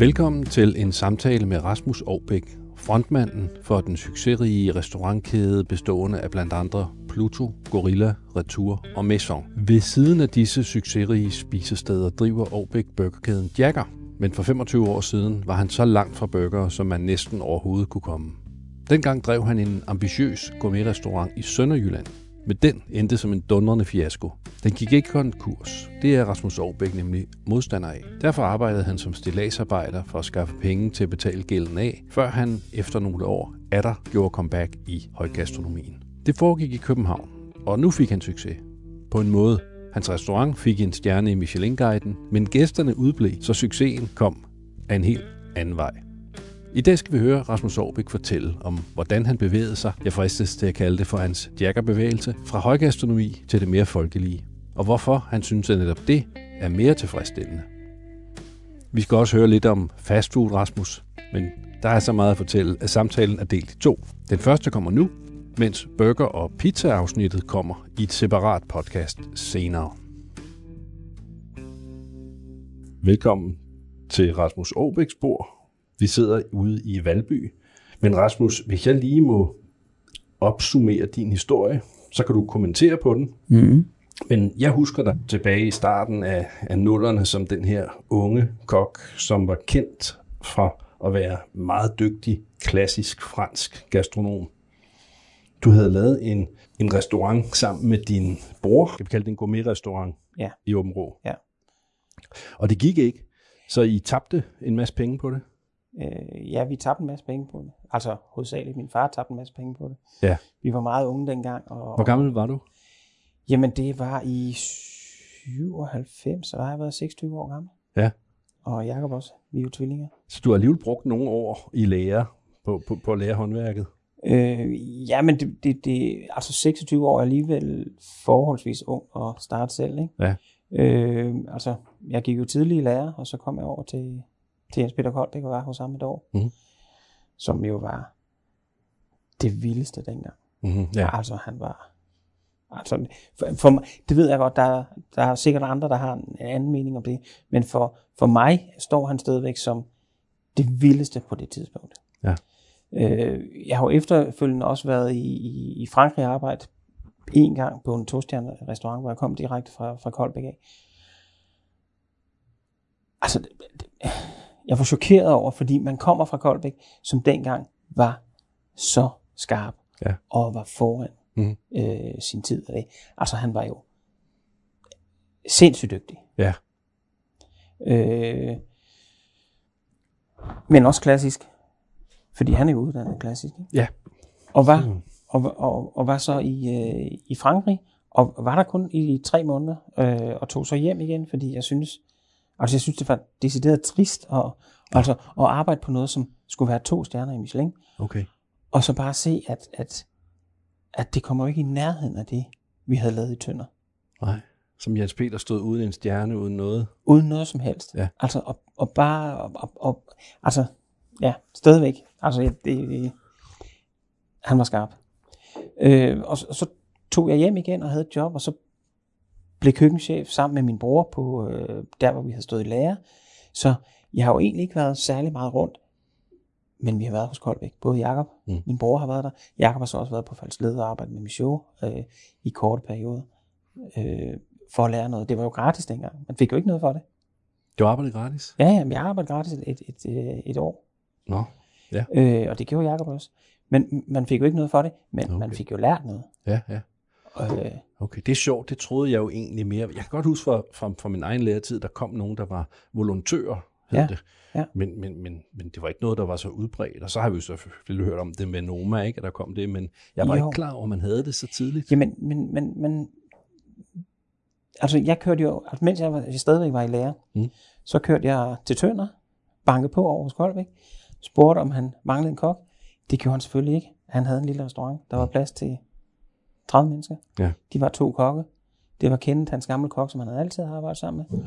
Velkommen til en samtale med Rasmus Aarbæk, frontmanden for den succesrige restaurantkæde bestående af blandt andre Pluto, Gorilla, Retour og Maison. Ved siden af disse succesrige spisesteder driver Aarbæk burgerkæden Jagger, men for 25 år siden var han så langt fra burger, som man næsten overhovedet kunne komme. Dengang drev han en ambitiøs gourmetrestaurant i Sønderjylland, men den endte som en dundrende fiasko. Den gik ikke konkurs. Det er Rasmus Aarbæk nemlig modstander af. Derfor arbejdede han som stillagsarbejder for at skaffe penge til at betale gælden af, før han efter nogle år atter gjorde comeback i højgastronomien. Det foregik i København, og nu fik han succes. På en måde. Hans restaurant fik en stjerne i Michelin-guiden, men gæsterne udblev, så succesen kom af en helt anden vej. I dag skal vi høre Rasmus Aarbæk fortælle om, hvordan han bevægede sig, jeg fristes til at kalde det for hans jaggerbevægelse, fra højgastronomi til det mere folkelige, og hvorfor han synes, at netop det er mere tilfredsstillende. Vi skal også høre lidt om fastfood, Rasmus, men der er så meget at fortælle, at samtalen er delt i to. Den første kommer nu, mens burger- og pizza-afsnittet kommer i et separat podcast senere. Velkommen til Rasmus Aarbæks bord. Vi sidder ude i Valby. Men Rasmus, hvis jeg lige må opsummere din historie, så kan du kommentere på den. Mm. Men jeg husker dig tilbage i starten af, af nullerne som den her unge kok, som var kendt for at være meget dygtig, klassisk fransk gastronom. Du havde lavet en, en restaurant sammen med din bror. Kan vi kalde det en gourmet-restaurant Ja. i Åben Rå. Ja. Og det gik ikke, så I tabte en masse penge på det. Øh, ja, vi tabte en masse penge på det. Altså hovedsageligt, min far tabte en masse penge på det. Ja. Vi var meget unge dengang. Og, Hvor gammel var du? Jamen, det var i 97, så var jeg været 26 år gammel. Ja. Og Jakob også. Vi er jo tvillinger. Så du har alligevel brugt nogle år i lære på, på, på at lære håndværket. Øh, ja, men det, det, det, altså 26 år er alligevel forholdsvis ung at starte selv, ikke? Ja. Øh, altså, jeg gik jo tidlig i lære, og så kom jeg over til, til Jens Peter Koldbæk og var hos ham et år. Mhm. Som jo var det vildeste dengang. Mm-hmm. Ja. Altså, han var... Altså, for, for, mig- det ved jeg godt, der, der er sikkert andre, der har en anden mening om det, men for, for mig står han stadigvæk som det vildeste på det tidspunkt. Ja. Øh, jeg har jo efterfølgende også været i, i, i Frankrig og arbejdet en gang på en tostjerne restaurant, hvor jeg kom direkte fra, fra Koldbæk af. Altså, det, det, jeg var chokeret over, fordi man kommer fra Koldbæk, som dengang var så skarp Ja. og var foran Mhm. øh, sin tid. af det. Altså, han var jo sindssygt dygtig. Ja. Øh, men også klassisk. Fordi han er jo uddannet klassisk. Ikke? Ja. Og var, Mm. og, og, og var så i, øh, i Frankrig, og var der kun i tre måneder, øh, og tog så hjem igen, fordi jeg synes, altså jeg synes, det var decideret trist at, ja. altså, at arbejde på noget, som skulle være to stjerner i Michelin, Okay. og så bare se, at, at, at det kommer ikke i nærheden af det, vi havde lavet i Tønder. Nej. Som Jens Peter stod uden en stjerne, uden noget. Uden noget som helst. Ja. Altså, og, og bare, og, og, og, altså, ja, stadigvæk. Altså, det, det, han var skarp. Øh, og, og så tog jeg hjem igen og havde et job, og så blev køkkenchef sammen med min bror på øh, der, hvor vi havde stået i lære. Så jeg har jo egentlig ikke været særlig meget rundt, men vi har været hos Koldbæk. Både Jakob, Mm. min bror har været der. Jakob har så også været på Falsled og arbejdet med Michaud øh, i korte perioder øh, for at lære noget. Det var jo gratis dengang. Man fik jo ikke noget for det. Du arbejdede gratis? Ja, ja, men jeg arbejdede gratis et, et, et, øh, et år, Nå. øh, og det gjorde Jacob også. Men man fik jo ikke noget for det, men okay. man fik jo lært noget. Ja, ja. Øh, Okay, det er sjovt. Det troede jeg jo egentlig mere. Jeg kan godt huske fra, fra, fra min egen læretid, der kom nogen, der var volontører, hed Ja, det. ja. Men, men, men, men det var ikke noget, der var så udbredt. Og så har vi jo selvfølgelig hørt om det med Noma, ikke? at der kom det. Men jeg var Jo. ikke klar over, at man havde det så tidligt. jamen, men, men, men, altså jeg kørte jo, altså mens jeg, var, jeg stadigvæk var i lære, Mm. så kørte jeg til Tønder, bankede på over hos Koldbæk, spurgte om han manglede en kok. Det gjorde han selvfølgelig ikke. Han havde en lille restaurant. Der var plads til 30 mennesker. Ja. De var to kokke. Det var Kenneth, hans gamle kok, som han havde altid arbejdet sammen med.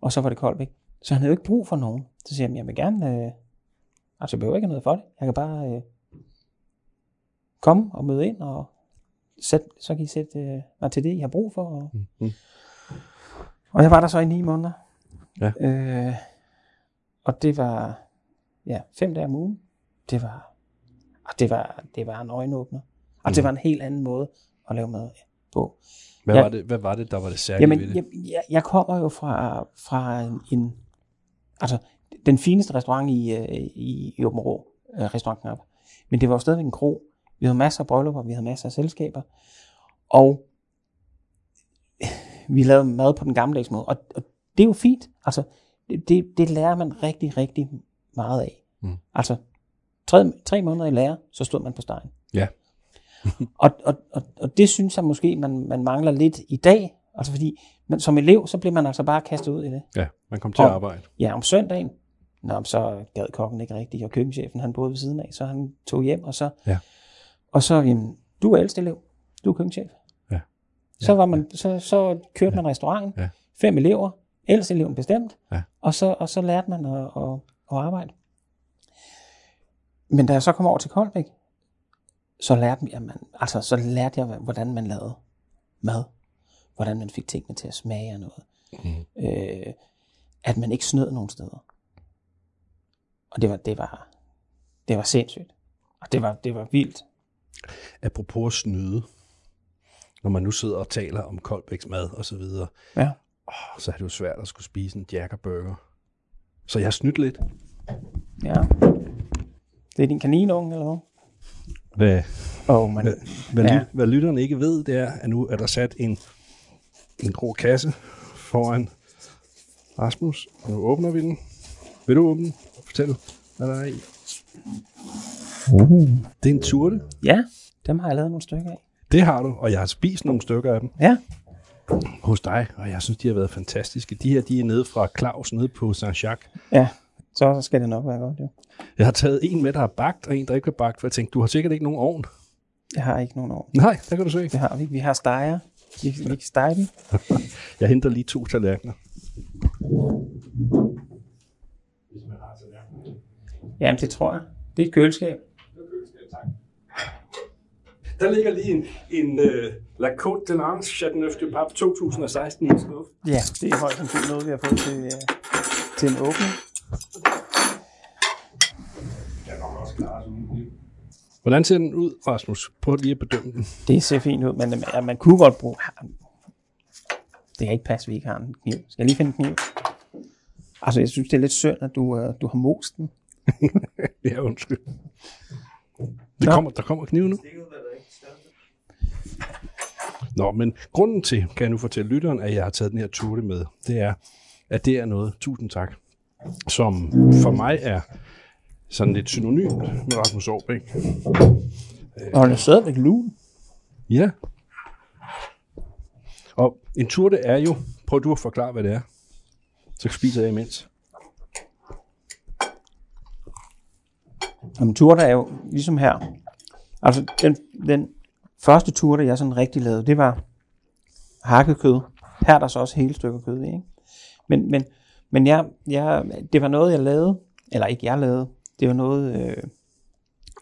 Og så var det Koldbæk. Så han havde jo ikke brug for nogen. Så siger jeg, jeg vil gerne, øh, altså jeg behøver ikke noget for det. Jeg kan bare øh, komme og møde ind, og sæt, så kan I sætte øh, mig til det, I har brug for. Og, Mm. og jeg var der så i ni måneder. Ja. Øh, og det var ja, fem dage om ugen. Det var, og det var, det var en øjenåbner. Og det var en helt anden måde at lave mad på. Hvad, Ja. var det, hvad var det, der var det særlige Jamen, ved det? jeg, jeg, jeg kommer jo fra, fra en, altså den fineste restaurant i, øh, i, i Åben Rå, øh, restaurantknap. Men det var jo stadigvæk en kro. Vi havde masser af bryllupper, vi havde masser af selskaber. Og vi lavede mad på den gammeldags måde. Og, og det er jo fint. Altså, det, det, det lærer man rigtig, rigtig meget af. Mm. Altså, tre, tre måneder i lære, så stod man på stegen. Ja. Og, og, og, og det synes jeg måske, man, man mangler lidt i dag. Altså fordi, man, som elev, så bliver man altså bare kastet ud i det. Ja, man kom til at Og- arbejde. Ja, om søndagen, Nå, så gad kokken ikke rigtigt, og køkkenchefen, han boede ved siden af, så han tog hjem, og så, Ja. og så jamen, du er ældste elev, du er køkkenchef. Ja. Så, var man, så, så kørte man restauranten, Ja. fem elever, ældste eleven bestemt, Ja. og, så, og så lærte man at, at, at arbejde. Men da jeg så kom over til Koldbæk, så lærte, jeg, man, altså, så lærte jeg, hvordan man lavede mad. Hvordan man fik tingene til at smage af noget. Mm. Øh, at man ikke snød nogen steder. Og det var, det var, det var sindssygt. Og det var, det var vildt. Apropos snyde, når man nu sidder og taler om Koldbæks mad og så videre, Ja. åh, så er det jo svært at skulle spise en jackerburger. Så jeg har snydt lidt. ja. Det er din kaninunge, eller hvad? Hvad, Åh, oh, man. hvad, hvad, Ja. hvad lytterne ikke ved, det er, at nu er der sat en, en grå kasse foran Rasmus. Nu åbner vi den. Vil du åbne den? Fortæl, hvad der er i. Uh. Det er en turte. Ja, dem har jeg lavet nogle stykker af. Det har du, og jeg har spist nogle stykker af dem Ja. hos dig, og jeg synes, de har været fantastiske. De her, de er nede fra Claus, nede på Saint-Jacques. Ja, så skal det nok være godt, jo. Jeg har taget en med, der har bagt, og en, der ikke har bagt, for jeg tænkte, du har sikkert ikke nogen ovn. Jeg har ikke nogen år. Nej, der kan du se. Det har vi. ikke. Vi har steger. Vi, vi kan stege dem. Jeg henter lige to tallerkener. Jamen, det tror jeg. Det er et køleskab. Der ligger lige en, en uh, La Côte de Lange Chateauneuf du Pape 2016 i en skuffe. Ja, det er højst sandsynligt noget, vi har fået til, øh, til en åbning. Hvordan ser den ud, Rasmus? Prøv lige at bedømme den. Det ser fint ud, men øh, man kunne godt bruge... Det kan ikke passe, at vi ikke har en kniv. Skal jeg lige finde en kniv? Altså, jeg synes, det er lidt synd, at du, øh, du har most den. Ja, undskyld. Det kommer, der kommer kniv nu. Nå, men grunden til, kan jeg nu fortælle lytteren, at jeg har taget den her turte med, det er, at det er noget, tusind tak, som for mig er sådan lidt synonymt med Rasmus Aarbæk. Og den er stadigvæk lun. Ja. Og en turte er jo, prøv du at forklare, hvad det er. Så spiser jeg imens. Jamen, turter er jo ligesom her. Altså, den, den første turte, jeg sådan rigtig lavede, det var hakket kød. Her er der så også hele stykker kød i, ikke? Men, men, men jeg, jeg, det var noget, jeg lavede, eller ikke jeg lavede, det var noget, øh,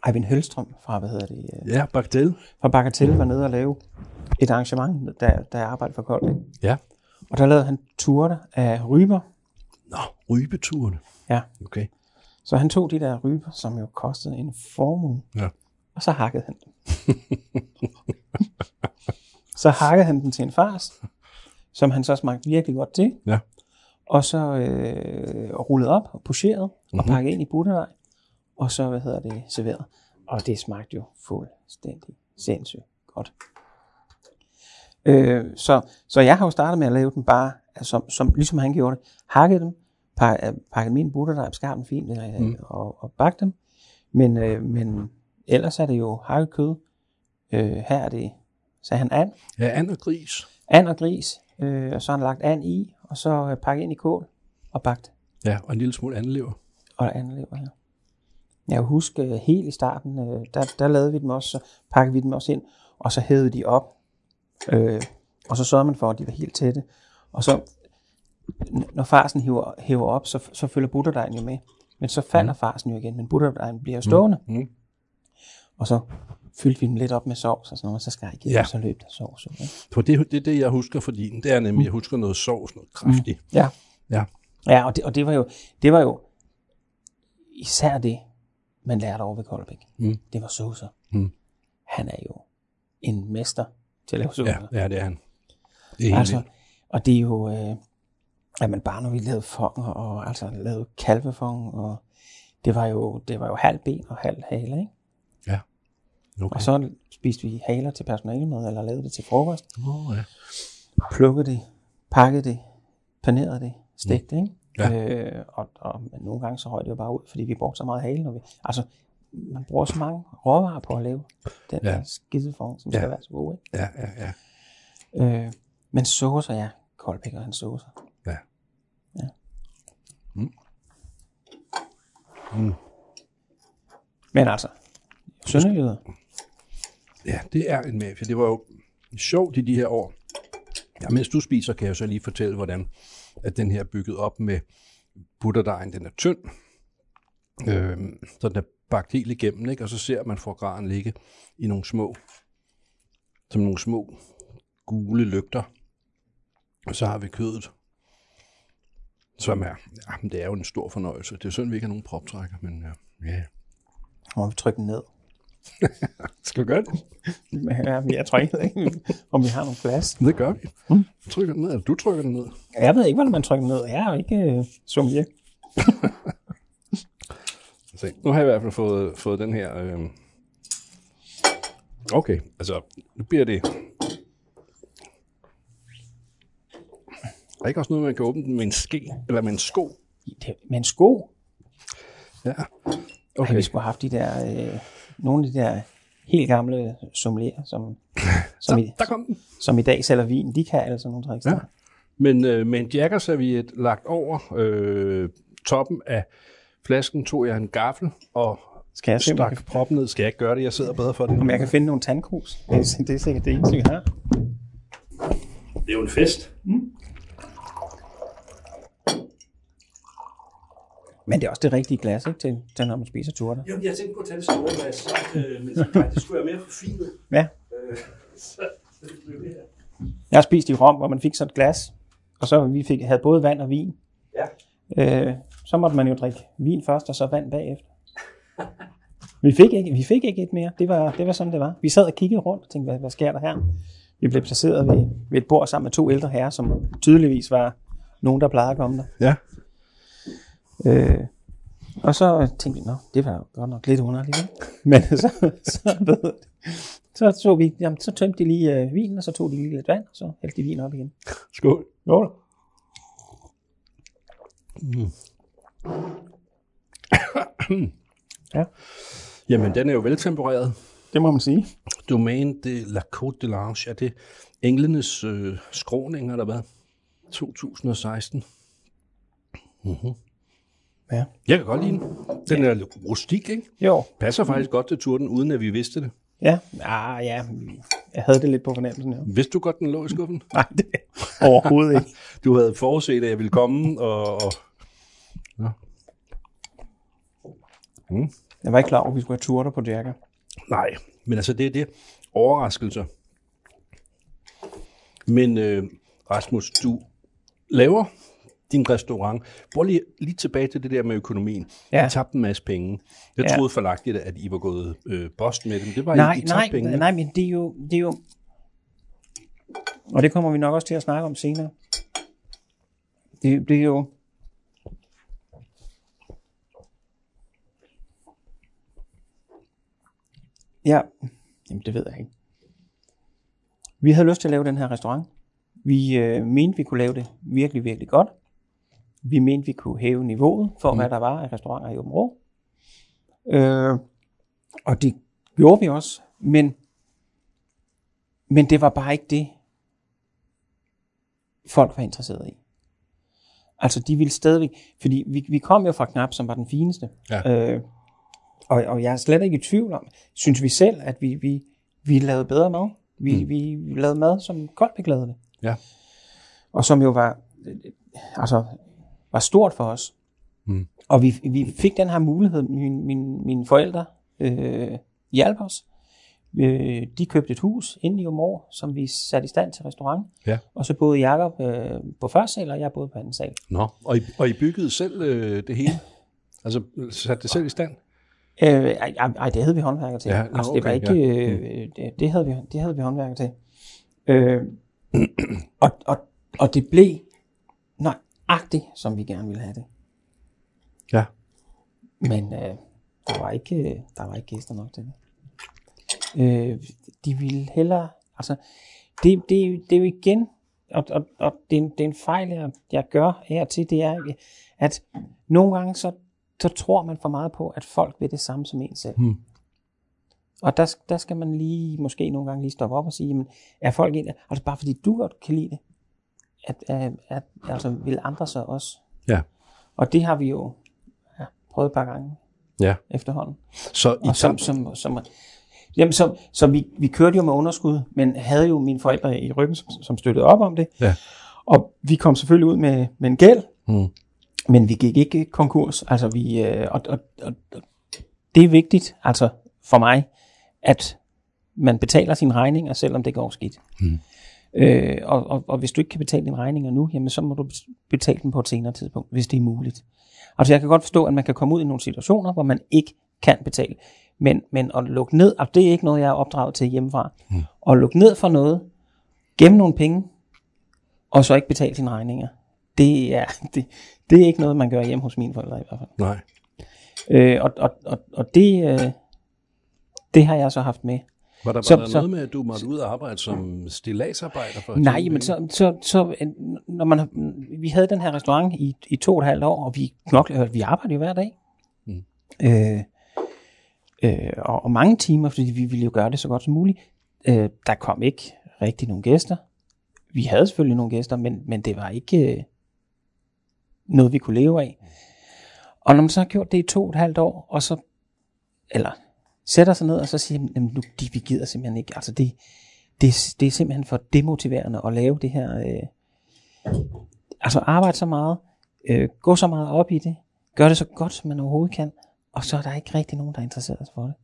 Eivind Hølstrøm fra, hvad hedder det, øh, Ja, bagdel. fra Bagatelle var nede og lave et arrangement, der, der jeg arbejdede for Kolding. Ja. Og der lavede han turter af ryber. Nå, rybeturene. Ja. Okay. Så han tog de der ryber, som jo kostede en formue, Ja. og så hakkede han dem. så hakkede han den til en fars, som han så smagte virkelig godt til, Ja. Og så øh, rullet op og pocheret og Mhm. pakket ind i butterdej, og så, hvad hedder det, serveret. Og det smagte jo fuldstændig sindssygt godt. Øh, så, så jeg har jo startet med at lave dem bare, altså, som, som, ligesom han gjorde det, hakket dem, pak, øh, pakket min butterdej, skar dem fint øh, Mm. og, og bagt dem. Men, øh, men ellers er det jo hakket kød. Øh, her er det, sagde han, and, Ja, and og gris. and og gris, øh, og så har han lagt and i, og så øh, pakket ind i kål og bagt. Ja, og en lille smule andelever. Og andelever her. Jeg kan huske øh, helt i starten, øh, der, der lavede vi dem også, så pakkede vi dem også ind, og så hævede de op. Øh, og så sørgede man for, at de var helt tætte. Og så, når farsen hiver, hæver op, så, så følger butterdejen jo med. Men så falder mm. farsen jo igen, men butterdejen bliver jo stående. Mm. Og så fyldte vi dem lidt op med sovs og sådan noget, og så skar jeg Ja. ja. og så løb der sovs. Ikke? For det, det er det, jeg husker for din. Det er nemlig, jeg husker noget sovs, noget kraftigt. Ja. Ja. Ja, og det, og det var jo, det var jo især det, man lærte over ved Koldbæk, Mm. det var saucer. Mm. Han er jo en mester til at lave saucer. Ja, ja, det er han. Det er Altså, og det er jo, øh, at man bare når vi lavede fong, og altså lavede kalvefong, og det var jo, det var jo halv ben og halv hale, ikke? Okay. Og så spiste vi haler til personalemad, eller lavede det til frokost, Oh, ja. plukkede det, pakkede det, panerede det, stegte, ikke? Ja. Øh, og, og men nogle gange så røg det jo bare ud, fordi vi brugte så meget hale. Når vi, altså, man bruger så mange råvarer på at lave den Ja. der skidefong, som Ja. ja. skal være så god, ikke? Ja, ja, ja. Øh, men saucer, ja. Koldbæk og hans saucer. Ja. Ja. Mm. Mm. Men altså, sønderjyder. Ja, det er en mafia. Det var jo sjovt i de her år. Ja, mens du spiser, kan jeg så lige fortælle, hvordan at den her er bygget op med butterdejen. Den er tynd, øh, så den er bagt helt igennem, ikke? og så ser man forgraden ligge i nogle små, som nogle små gule lygter. Og så har vi kødet, som er, ja, men det er jo en stor fornøjelse. Det er synd, vi ikke har nogen proptrækker, men øh, ja. ja. Og vi trykker ned. Skal vi gøre det? Ja, jeg tror ikke, om vi har nogle plads. Det gør vi. Mm. Trykker den ned, eller du trykker den ned. Jeg ved ikke, hvordan man trykker den ned. Jeg er jo ikke uh, sommelier. Se, nu har jeg i hvert fald fået, fået den her... Øh... Okay, altså, nu bliver det... Er der ikke også noget, man kan åbne den med en ske, eller med en sko? Det, med en sko. Ja. Okay. Okay, vi skulle have haft de der, øh, nogle af de der helt gamle sommelier, som, som, i, der kom den. som i dag sælger vin. De kan altså nogle tricks. Ja. Ja. Men øh, med en jackerserviet lagt over øh, toppen af flasken, tog jeg en gaffel og Skal jeg stak kan, proppen ned. Skal jeg ikke gøre det? Jeg sidder bedre for det. om jeg kan finde nogle tandkrus? Det er, det er sikkert det eneste, vi har. Det er jo en fest. Men det er også det rigtige glas, ikke? Til, til når man spiser turter. Jamen, jeg tænkte på at tage det store glas, øh, men faktisk skulle jeg mere forfinet. Ja. Øh, så, så det blev det her. Jeg har spist i Rom, hvor man fik sådan et glas, og så vi fik, havde både vand og vin. Ja. Øh, så måtte man jo drikke vin først, og så vand bagefter. Vi fik ikke, vi fik ikke et mere. Det var, det var sådan, det var. Vi sad og kiggede rundt og tænkte, hvad, hvad sker der her? Vi blev placeret ved, ved et bord sammen med to ældre herrer, som tydeligvis var nogen, der plejede at komme der. Ja. Øh, og så tænkte vi, nå, det var godt nok lidt underligt. Ikke? Men så, så, ved så, så, vi, jamen, så tømte de lige øh, vinen, og så tog de lige lidt vand, og så hældte de vin op igen. Skål. Jo. ja, Jamen, den er jo veltempereret. det må man sige. Domaine de la Côte de l'Ange, er det englenes øh, skråning, eller hvad? 2016. Mm-hmm. Ja. Jeg kan godt lide den. Den er lidt rustik, ikke? Jo, Passer faktisk godt til turten, uden at vi vidste det. ja. Ah, ja. Jeg havde det lidt på fornemmelsen, ja. Vidste du godt, den lå i skuffen? Nej, det overhovedet ikke. Du havde forudset, at jeg ville komme, og... og... Jeg var ikke klar over, at vi skulle have turter på Jacker. Nej, men altså det er det. Overraskelser. Men øh, Rasmus, du laver din restaurant. Prøv lige, lige tilbage til det der med økonomien. Ja. I tabte en masse penge. Jeg Ja. troede forlagtigt, at I var gået øh, bost med dem. Det var Nej, I, I nej, penge. nej, men det er, jo, det er jo... Og det kommer vi nok også til at snakke om senere. Det, det er jo... Ja, jamen det ved jeg ikke. Vi havde lyst til at lave den her restaurant. Vi øh, mente, vi kunne lave det virkelig, virkelig godt. Vi mente, vi kunne hæve niveauet for, mm. hvad der var af restauranter i Åben Rå. Øh, og det gjorde vi også, men, men det var bare ikke det, folk var interesseret i. Altså, de ville stadigvæk, fordi vi, vi kom jo fra Knap, som var den fineste. Ja. Øh, og, og jeg er slet ikke i tvivl om, synes vi selv, at vi, vi, vi lavede bedre mad. Vi, mm. vi, lavede mad, som Koldbæk lavede det. Ja. Og som jo var, altså, var stort for os. Mm. Og vi, vi fik den her mulighed. Min, min, mine forældre øh, hjalp os. Øh, de købte et hus inde i Omår, som vi satte i stand til restaurant. Ja. Og så boede Jacob øh, på første sal, og jeg boede på anden sal. Nå, og I, og I byggede selv øh, det hele? Altså satte det selv i stand? Øh, ej, ej, det havde vi håndværker til. Ja, nå, altså, det var okay, ikke, ja. øh, det, det, havde vi, det havde vi håndværker til. Øh, og, og, og det blev nøjagtigt, som vi gerne ville have det. Ja. Men øh, der, var ikke, øh, der var ikke gæster nok til det. Øh, de ville hellere, altså, det, det, det er jo igen, og, og, og det, er en, det er en fejl, jeg, jeg gør her til, det er, at nogle gange så, så tror man for meget på, at folk vil det samme som en selv. Hmm. Og der, der skal man lige, måske nogle gange lige stoppe op og sige, jamen, er folk egentlig, altså bare fordi du godt kan lide det, at, at, at altså, vil andre så også? Ja. Og det har vi jo ja, prøvet et par gange Ja. efterhånden. Så i Og som, som, som, jamen, så, så vi, vi kørte jo med underskud, men havde jo mine forældre i ryggen, som, som støttede op om det. Ja. Og vi kom selvfølgelig ud med, med en gæld, Hmm. men vi gik ikke konkurs. Altså vi, øh, og, og, og, og det er vigtigt, altså for mig, at man betaler sine regninger, selvom det går skidt. Mm. Øh, og, og, og hvis du ikke kan betale dine regninger nu, jamen så må du betale dem på et senere tidspunkt, hvis det er muligt. Altså jeg kan godt forstå, at man kan komme ud i nogle situationer, hvor man ikke kan betale. Men, men at lukke ned, og det er ikke noget, jeg er opdraget til hjemmefra. Mm. At lukke ned for noget, gemme nogle penge, og så ikke betale sine regninger, det er, det, det er ikke noget, man gør hjemme hos mine forældre i hvert fald. Nej. Øh, og, og, og, og det, øh, det har jeg så haft med. Var der, var Så- der så- noget med, at du måtte ud og arbejde som stilladsarbejder? For Nej, men så, så, så øh, når man, har- vi havde den her restaurant i, i to og et halvt år, og vi knoklede, vi arbejdede jo hver dag. Mm. Øh, øh, og, og mange timer, fordi vi ville jo gøre det så godt som muligt. Øh, der kom ikke rigtig nogen gæster. Vi havde selvfølgelig nogle gæster, men, men det var ikke øh, noget, vi kunne leve af. Og når man så har gjort det i to og et halvt år, og så, eller sætter sig ned og så siger, jamen nu, de, vi gider simpelthen ikke, altså det, det, det er simpelthen for demotiverende at lave det her, øh, altså arbejde så meget, øh, gå så meget op i det, gør det så godt, som man overhovedet kan, og så er der ikke rigtig nogen, der er interesseret sig for det.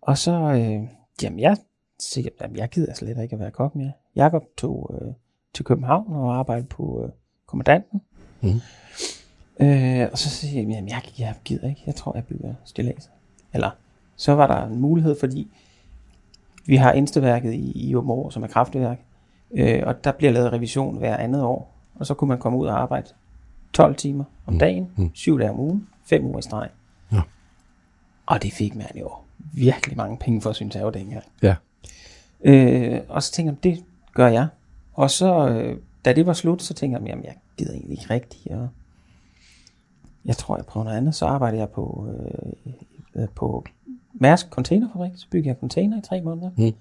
Og så, øh, jamen jeg siger, jamen jeg gider slet ikke at være kok mere. Jakob tog øh, til København og arbejdede på øh, kommandanten. Mhm. Øh, og så siger jeg, jamen jeg, jeg gider ikke, jeg tror jeg bygger stillads. Eller, så var der en mulighed, fordi vi har Insteværket i, i Åbenrå, som er kraftværk, øh, og der bliver lavet revision hver andet år, og så kunne man komme ud og arbejde 12 timer om dagen, Mm. 7 dage om ugen, 5 uger i streg. Ja. Og det fik man jo virkelig mange penge for, synes jeg jo dengang. Ja. Øh, og så tænkte jeg, det gør jeg. Og så, øh, da det var slut, så tænkte jeg, jamen jeg gider egentlig ikke rigtigt. Og jeg tror, jeg prøver noget andet. Så arbejdede jeg på, øh, øh, på Mærsk Containerfabrik. Så byggede jeg container i tre måneder. Mm.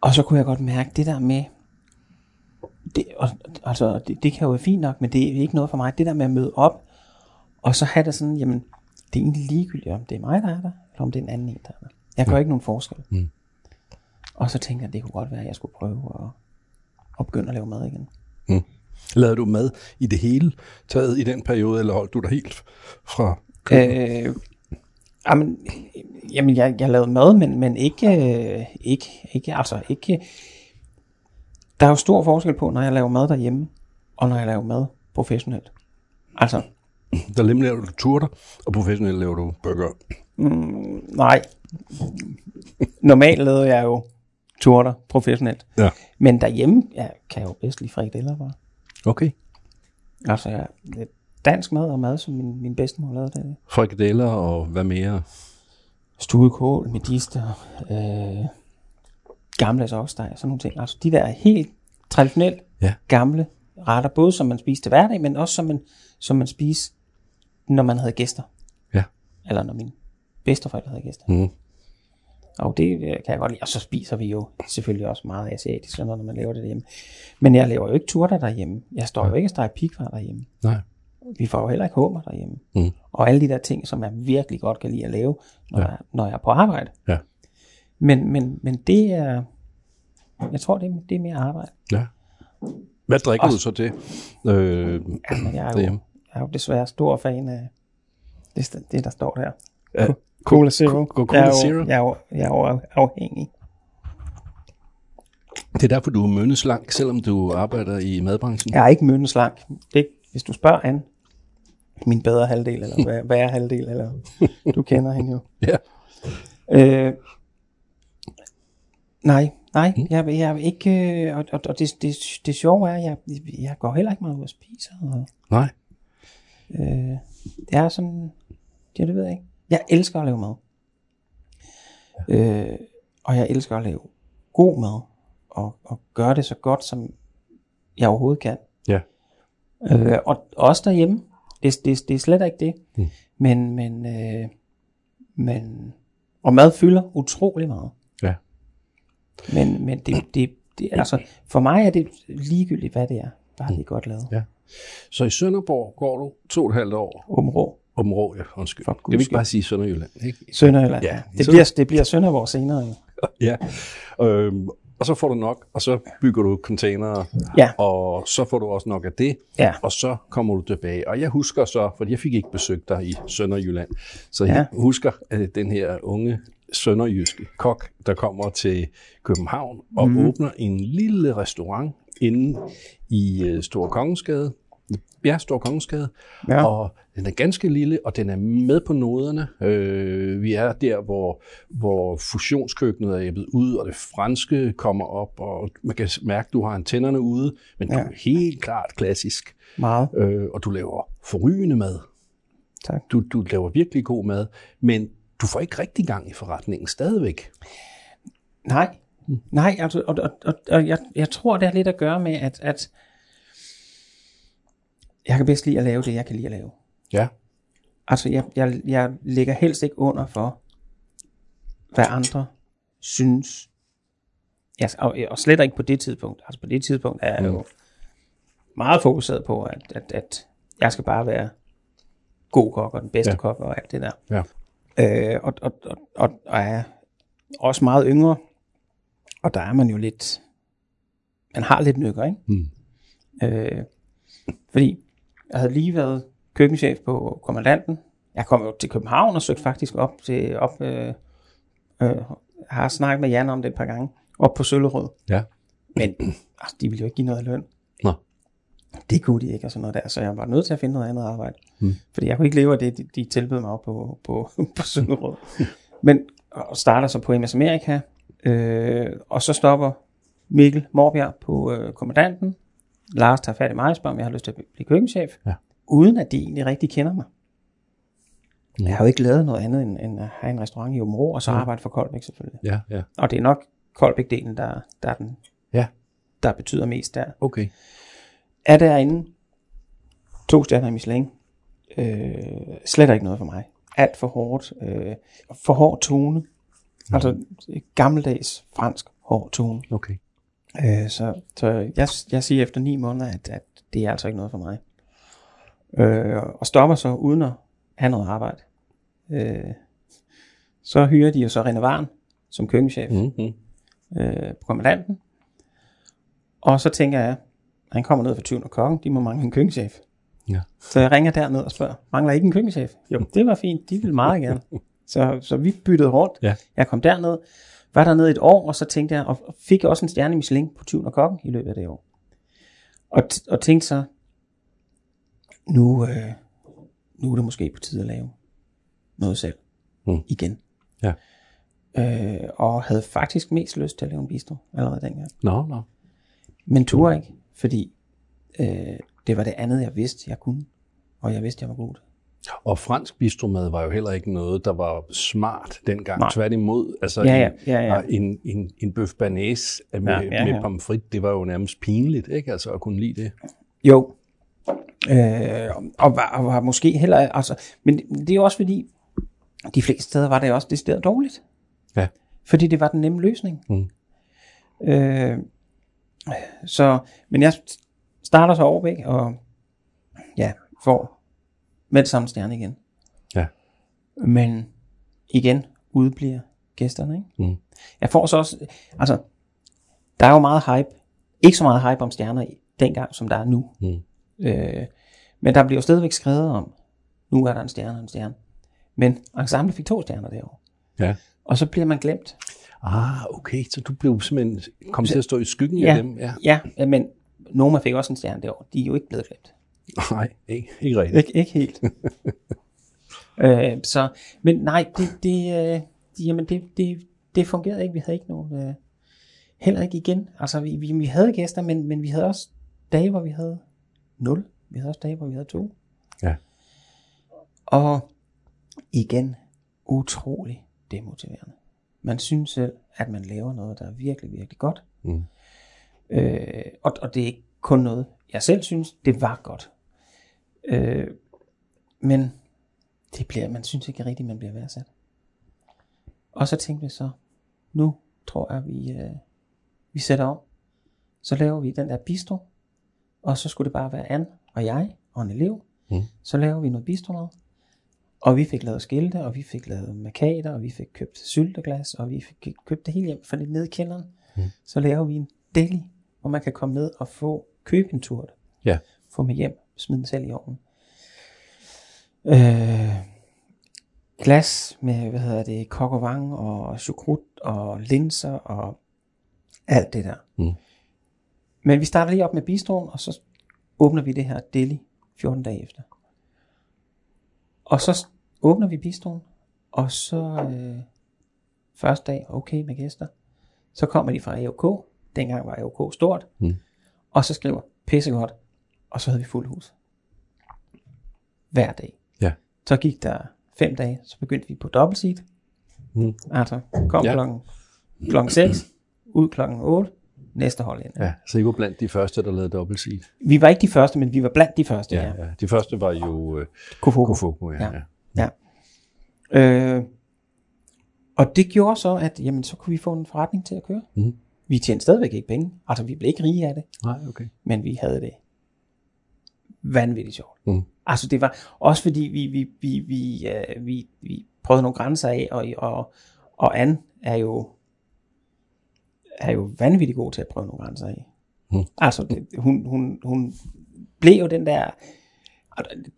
Og så kunne jeg godt mærke det der med, det, og, altså, det, det kan jo være fint nok, men det er ikke noget for mig. Det der med at møde op, og så have det sådan, jamen, det er egentlig ligegyldigt, om det er mig, der er der, eller om det er en anden en, der er der. Jeg gør ikke nogen forskel. Mm. Og så tænkte jeg, det kunne godt være, at jeg skulle prøve at, at begynde at lave mad igen. Lavede du mad i det hele taget i den periode, eller holdt du dig helt fra? Øh, jamen, jamen jeg, jeg lavede mad, men, men ikke, øh, ikke, ikke, altså ikke, der er jo stor forskel på, når jeg laver mad derhjemme, og når jeg laver mad professionelt. Altså, Der lemmer laver du turter, og professionelt laver du burger. nej. Normalt lavede jeg jo turter professionelt. Ja. Men derhjemme ja, kan jeg jo bedst lide frikadeller bare. Okay. Altså, jeg, dansk mad og mad, som min, min bedstemor lavede det. Frikadeller og hvad mere? stuekål, medister, øh, gamle oksteg, sådan nogle ting. Altså de der helt traditionelt Ja. gamle retter, både som man spiser til hverdag, men også som man, som man spiser, når man havde gæster. Ja. Eller når mine bedsteforældre havde gæster. Mm. Og det øh, kan jeg godt lide. Og så spiser vi jo selvfølgelig også meget asiatisk, når man laver det derhjemme. Men jeg laver jo ikke turter derhjemme. Jeg står jo ikke og steger pikvar derhjemme. Nej. Vi får jo heller ikke hummer derhjemme. Mm. Og alle de der ting, som jeg virkelig godt kan lide at lave, når, Ja. jeg, når jeg er på arbejde. Ja. Men, men, men det er, jeg tror, det er, det er mere arbejde. Ja. Hvad drikker Og- du så til? Øh, Men jeg er, jo, Derhjemme. jeg er jo desværre stor fan af det, det der står der. Ja. Cola Zero. Co- Cola jeg er jo, Zero? Jeg er jo, jeg er jo afhængig. det er derfor, du er mønneslank, selvom du arbejder i madbranchen. Jeg er ikke mønneslank. Det, hvis du spørger an, min bedre halvdel, eller hvad, hvad er halvdel, eller du kender hende jo. Ja. Øh, nej, nej, jeg, jeg er ikke, øh, og, og, og det, det, det sjove er, jeg, jeg går heller ikke meget ud og spiser, og Nej. øh, det er sådan, ja, det ved jeg ikke. Jeg elsker at lave mad. Øh, og jeg elsker at lave god mad, og, og gøre det så godt, som jeg overhovedet kan. Ja. Øh, og også derhjemme. Det, det, det er slet ikke det. Mm. Men, men, øh, men, og mad fylder utrolig meget. Ja. Men, men det, det, det, altså, for mig er det ligegyldigt, hvad det er. Bare det er godt lavet. Ja. Så i Sønderborg går du to og et halvt år. Åben rå. Om rå, ja, undskyld. For Det vil skyld. bare sige Sønderjylland, ikke? Sønderjylland. Ja, det, bliver, det bliver Sønderborg senere jo. Ja. Øhm, og så får du nok, og så bygger du containere, Ja. og så får du også nok af det, Ja. og så kommer du tilbage. Og jeg husker så, for jeg fik ikke besøgt dig i Sønderjylland, så Ja. jeg husker at den her unge sønderjyske kok, der kommer til København og mm. åbner en lille restaurant inde i øh, Store Kongensgade. Ja, Store Kongensgade. Ja. Og den er ganske lille, og den er med på noderne. Øh, vi er der, hvor, hvor fusionskøkkenet er æbbet ud, og det franske kommer op, og man kan mærke, at du har antennerne ude, men ja. Du er helt klart klassisk. Meget. Øh, og du laver forrygende mad. Tak. Du, du laver virkelig god mad, men du får ikke rigtig gang i forretningen stadigvæk. Nej, nej, altså, og, og, og, og jeg, jeg tror, det har lidt at gøre med, at, at jeg kan bedst lide at lave det, jeg kan lide at lave. Ja. Altså, jeg, jeg, jeg ligger helst ikke under for, hvad andre synes. Ja, og, og slet ikke på det tidspunkt. Altså, på det tidspunkt er jeg jo meget fokuseret på, at, at, at jeg skal bare være god kok og den bedste ja. kok og alt det der. Ja. Øh, og, og, og, og, og er også meget yngre, og der er man jo lidt, man har lidt nykker, ikke? Mm. Øh, fordi jeg havde lige været køkkenchef på kommandanten. Jeg kom jo til København og søgte faktisk op til, op, øh, øh, har snakket med Jan om det et par gange, op på Søllerød. Ja. Men altså, de ville jo ikke give noget løn. Nå. Det kunne de ikke og sådan noget der, så jeg var nødt til at finde noget andet arbejde. Mm. Fordi jeg kunne ikke leve af det, de, de tilbød mig op på, på, på Søllerød. Men og starter så på MS Amerika, øh, og så stopper Mikkel Morbjerg på øh, kommandanten. Lars tager fat i mig og spørger, om jeg har lyst til at blive køkkenchef. Ja. Uden at de egentlig rigtig kender mig. Ja. Jeg har jo ikke lavet noget andet end, end at have en restaurant i Åben Rå, og så arbejde for Koldbæk selvfølgelig. Ja, ja. Og det er nok Koldbæk-delen, der, der, er den, Ja. der betyder mest der. Okay. Er derinde to stjerner i Michelin, øh, slet ikke noget for mig. Alt for hårdt. Øh, for hård tone. Altså gammeldags fransk hård tone. Okay. Øh, så så jeg, jeg siger efter ni måneder, at, at det er altså ikke noget for mig. Øh, og stopper så uden at have noget arbejde. Øh, så hyrer de jo så René Varn som køkkenchef Mm-hmm. øh, på kommandanten. Og så tænker jeg, han kommer ned fra 20. kokken, de må mangle en køkkenchef. Ja. Så jeg ringer derned og spørger, mangler I ikke en køkkenchef? Jo, det var fint, de ville meget gerne. Så, så vi byttede rundt. Ja. Jeg kom derned, var dernede et år, og så tænkte jeg, og fik også en stjerne i Michelin på 20. kokken i løbet af det år. Og, t- og tænkte så, nu, øh, nu er det måske på tide at lave noget selv. Mm. Igen. Ja. Øh, og havde faktisk mest lyst til at lave en bistro allerede dengang. Nå, nå. Men turde ikke, fordi øh, det var det andet, jeg vidste, jeg kunne. Og jeg vidste, jeg var god til. Og fransk bistromad var jo heller ikke noget, der var smart dengang. Nej. Tværtimod, altså Ja, ja, en, ja, ja. en, en, en bøf banæs med, Ja, ja, ja, med pomfrit, det var jo nærmest pinligt, ikke? Altså at kunne lide det. Jo. Øh, og, var, og var måske heller... Altså, men det er jo også fordi, de fleste steder var det også det sted dårligt. Ja. Fordi det var den nemme løsning. Mm. Øh, så, men jeg starter så Overbæk, og ja, får med det samme stjerne igen. Ja. Men igen udbliver gæsterne, ikke? Mm. Jeg får så også, altså, der er jo meget hype, ikke så meget hype om stjerner i dengang, som der er nu. Mm. Øh, men der bliver jo stadigvæk skrevet om, nu er der en stjerne og en stjerne. Men ensemble fik to stjerner derovre. Ja. Og så bliver man glemt. Ah, okay, så du blev simpelthen kom til at stå i skyggen Ja. af dem. Ja. Ja, men Noma fik også en stjerne derovre. De er jo ikke blevet glemt. Nej, ikke, ikke rigtigt. Ikke, ikke helt. øh, så, men nej, det, det, øh, jamen det, det, det fungerede ikke. Vi havde ikke nogen, øh, heller ikke igen. Altså, vi, vi, vi havde gæster, men, men vi havde også dage, hvor vi havde 0. Vi havde også dage, hvor vi havde 2. Ja. Og igen, utrolig demotiverende. Man synes selv, at man laver noget, der er virkelig, virkelig godt. Mm. Øh, og, og det er ikke kun noget, jeg selv synes, det var godt. Øh, men det bliver, man synes ikke rigtigt, man bliver værdsat. Og så tænkte vi så, nu tror jeg, vi, øh, vi sætter om. Så laver vi den der bistro, og så skulle det bare være Anne og jeg og en elev. Mm. Så laver vi noget bistromad. Og vi fik lavet skilte, og vi fik lavet markader, og vi fik købt sylteglas, og vi fik købt det hele hjem for lidt ned i kælderen. Mm. Så laver vi en deli, hvor man kan komme ned og få købe en tur. Ja. Få med hjem, smide den selv i ovnen. Øh, glas med, hvad hedder det, kok og vang, og chokrut, og linser, og alt det der. Mm. Men vi starter lige op med bistroen, og så åbner vi det her deli 14 dage efter. Og så åbner vi bistroen, og så øh, første dag, okay med gæster. Så kommer de fra AOK, dengang var AOK stort, Mm. og så skriver, pissegodt, og så havde vi fuld hus. Hver dag. Ja. Så gik der fem dage, så begyndte vi på dobbeltseat. Mm. Altså, kom Ja. klokken, klokken 6, ud klokken 8, næste hold ind. Ja, så I var blandt de første, der lavede dobbelt seed. Vi var ikke de første, men vi var blandt de første, ja. Ja, ja. De første var jo uh, Kofoko. Kofoku, ja. Ja. ja. Øh, og det gjorde så, at jamen, så kunne vi få en forretning til at køre. Mhm. Vi tjente stadigvæk ikke penge. Altså, vi blev ikke rige af det, Nej, okay. men vi havde det vanvittigt sjovt. Mhm. Altså, det var også fordi, vi, vi, vi, vi, øh, vi, vi prøvede nogle grænser af, og, og, og Anne er jo, er jo vanvittigt god til at prøve nogle grænser af. Mhm. Altså, det, hun, hun, hun blev jo den der,